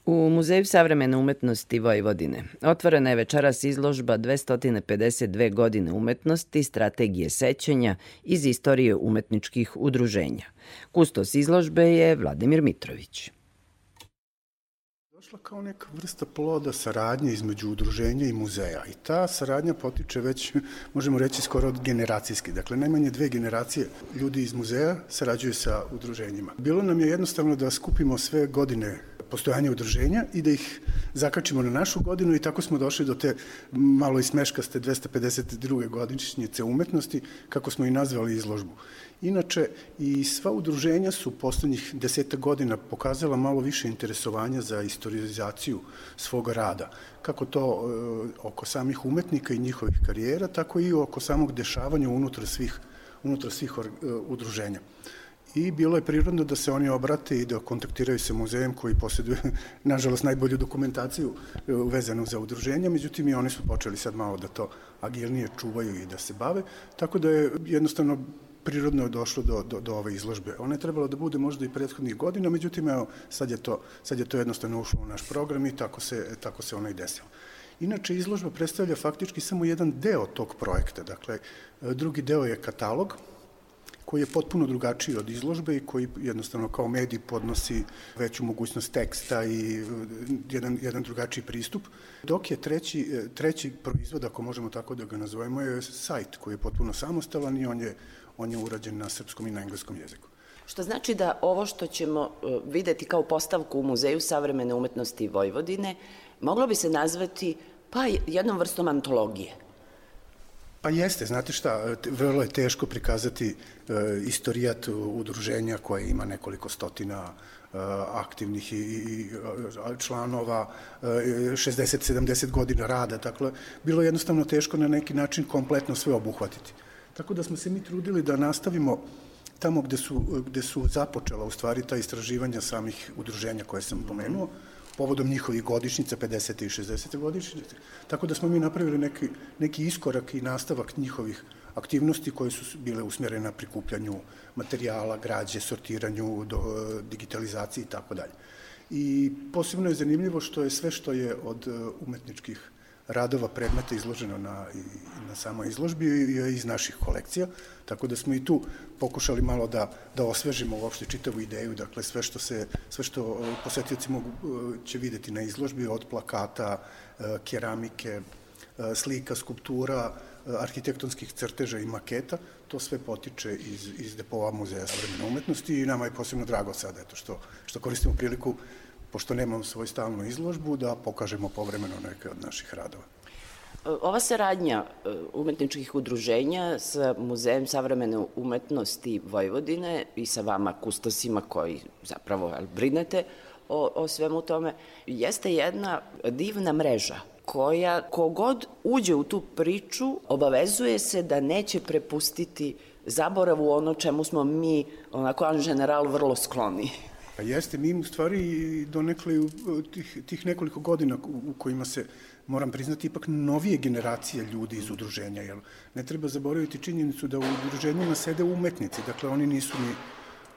U Muzeju savremene umetnosti Vojvodine otvorena je večeras izložba 252 godine umetnosti, strategije sećanja iz istorije umetničkih udruženja. Kustos izložbe je Vladimir Mitrović. Došla kao neka vrsta ploda saradnje između udruženja i muzeja. I ta saradnja potiče već, možemo reći, skoro od generacijski. Dakle, najmanje dve generacije ljudi iz muzeja sarađuju sa udruženjima. Bilo nam je jednostavno da skupimo sve godine postojanja udruženja i da ih zakačimo na našu godinu i tako smo došli do te malo i smeškaste 252. godišnjice umetnosti, kako smo i nazvali izložbu. Inače, i sva udruženja su poslednjih deseta godina pokazala malo više interesovanja za istorizaciju svoga rada. Kako to e, oko samih umetnika i njihovih karijera, tako i oko samog dešavanja unutar svih, unutar svih or, e, udruženja. I bilo je prirodno da se oni obrate i da kontaktiraju sa muzejem koji posjeduje, *laughs* nažalost, najbolju dokumentaciju e, vezanu za udruženja, međutim i oni su počeli sad malo da to agilnije čuvaju i da se bave, tako da je jednostavno prirodno je došlo do, do, do ove izložbe. Ona je trebala da bude možda i prethodnih godina, međutim, evo, sad je to, sad je to jednostavno ušlo u naš program i tako se, tako se ona i desila. Inače, izložba predstavlja faktički samo jedan deo tog projekta. Dakle, drugi deo je katalog, koji je potpuno drugačiji od izložbe i koji jednostavno kao medij podnosi veću mogućnost teksta i jedan, jedan drugačiji pristup. Dok je treći, treći proizvod, ako možemo tako da ga nazovemo, je sajt koji je potpuno samostalan i on je, on je urađen na srpskom i na engleskom jeziku. Što znači da ovo što ćemo e, videti kao postavku u Muzeju savremene umetnosti Vojvodine, moglo bi se nazvati pa jednom vrstom antologije. Pa jeste, znate šta, vrlo je teško prikazati e, istorijat udruženja koje ima nekoliko stotina e, aktivnih i, i, članova, e, 60-70 godina rada, dakle, bilo je jednostavno teško na neki način kompletno sve obuhvatiti. Tako da smo se mi trudili da nastavimo tamo gde su, gde su započela u stvari ta istraživanja samih udruženja koje sam pomenuo, povodom njihovih godišnjica, 50. i 60. godišnjice. Tako da smo mi napravili neki, neki iskorak i nastavak njihovih aktivnosti koje su bile usmjerene na prikupljanju materijala, građe, sortiranju, do, digitalizaciji i tako dalje. I posebno je zanimljivo što je sve što je od e, umetničkih radova predmeta izloženo na, i, na samoj izložbi je iz naših kolekcija, tako da smo i tu pokušali malo da, da osvežimo uopšte čitavu ideju, dakle sve što, se, sve što e, posetioci mogu, e, će videti na izložbi od plakata, e, keramike, slika, skulptura, arhitektonskih crteža i maketa, to sve potiče iz, iz depova Muzeja savremene umetnosti i nama je posebno drago sada eto, što, što koristimo priliku pošto nemam svoju stalnu izložbu, da pokažemo povremeno neke od naših radova. Ova saradnja e, umetničkih udruženja sa Muzejem savremene umetnosti Vojvodine i sa vama kustosima koji zapravo brinete o, o svemu tome, jeste jedna divna mreža koja kogod uđe u tu priču obavezuje se da neće prepustiti zaboravu ono čemu smo mi, onako, an general, vrlo skloni. Pa jeste, mi u stvari donekle u tih, tih nekoliko godina u kojima se, moram priznati, ipak novije generacije ljudi iz udruženja, jer ne treba zaboraviti činjenicu da u udruženjima sede umetnici, dakle oni nisu ni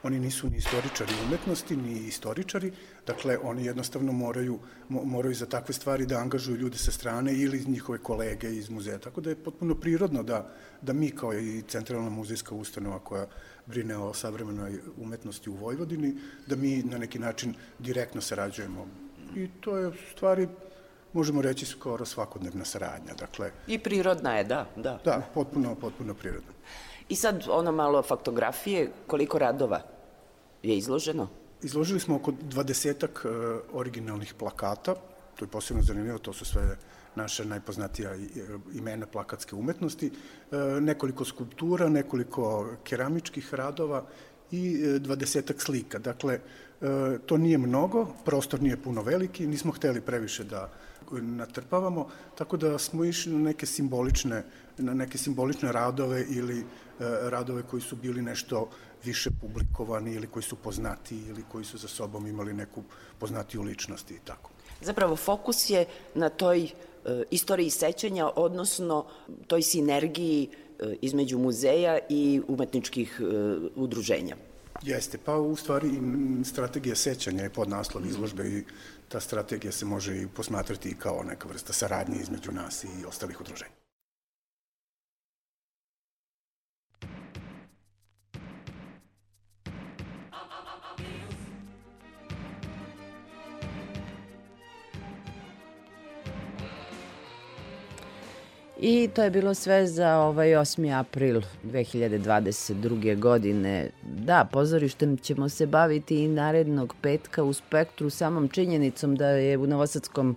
oni nisu ni istoričari umetnosti, ni istoričari, dakle oni jednostavno moraju, mo, moraju za takve stvari da angažuju ljude sa strane ili njihove kolege iz muzeja, tako da je potpuno prirodno da, da mi kao i centralna muzejska ustanova koja brine o savremenoj umetnosti u Vojvodini, da mi na neki način direktno sarađujemo. I to je u stvari, možemo reći, skoro svakodnevna saradnja. Dakle, I prirodna je, da, da. da, potpuno, potpuno prirodno. I sad ono malo faktografije, koliko radova je izloženo? Izložili smo oko dvadesetak e, originalnih plakata, to je posebno zanimljivo, to su sve naša najpoznatija e, imena plakatske umetnosti, e, nekoliko skulptura, nekoliko keramičkih radova i dvadesetak slika. Dakle, to nije mnogo, prostor nije puno veliki, nismo hteli previše da natrpavamo, tako da smo išli na neke simbolične, na neke simbolične radove ili radove koji su bili nešto više publikovani ili koji su poznati ili koji su za sobom imali neku poznatiju ličnost i tako. Zapravo fokus je na toj e, istoriji sećanja, odnosno toj sinergiji e, između muzeja i umetničkih e, udruženja. Jeste, pa u stvari strategija sećanja je pod naslov izložbe i ta strategija se može i posmatrati kao neka vrsta saradnje između nas i ostalih udruženja. I to je bilo sve za ovaj 8. april 2022. godine. Da, pozorištem ćemo se baviti i narednog petka u spektru samom činjenicom da je u Novosadskom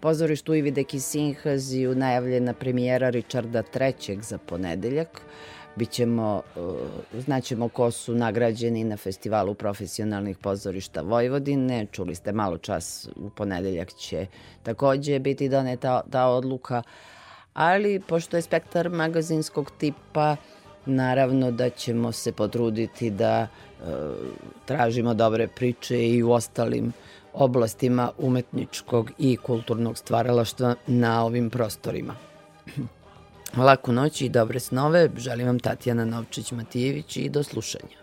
pozorištu Ivide Kisinhaziju najavljena premijera Richarda III. za ponedeljak. Bićemo, uh, znaćemo ko su nagrađeni na festivalu profesionalnih pozorišta Vojvodine. Čuli ste malo čas, u ponedeljak će takođe biti doneta ta odluka ali pošto je spektar magazinskog tipa, naravno da ćemo se potruditi da e, tražimo dobre priče i u ostalim oblastima umetničkog i kulturnog stvaralaštva na ovim prostorima. *clears throat* Laku noć i dobre snove, želim vam Tatjana Novčić-Matijević i do slušanja.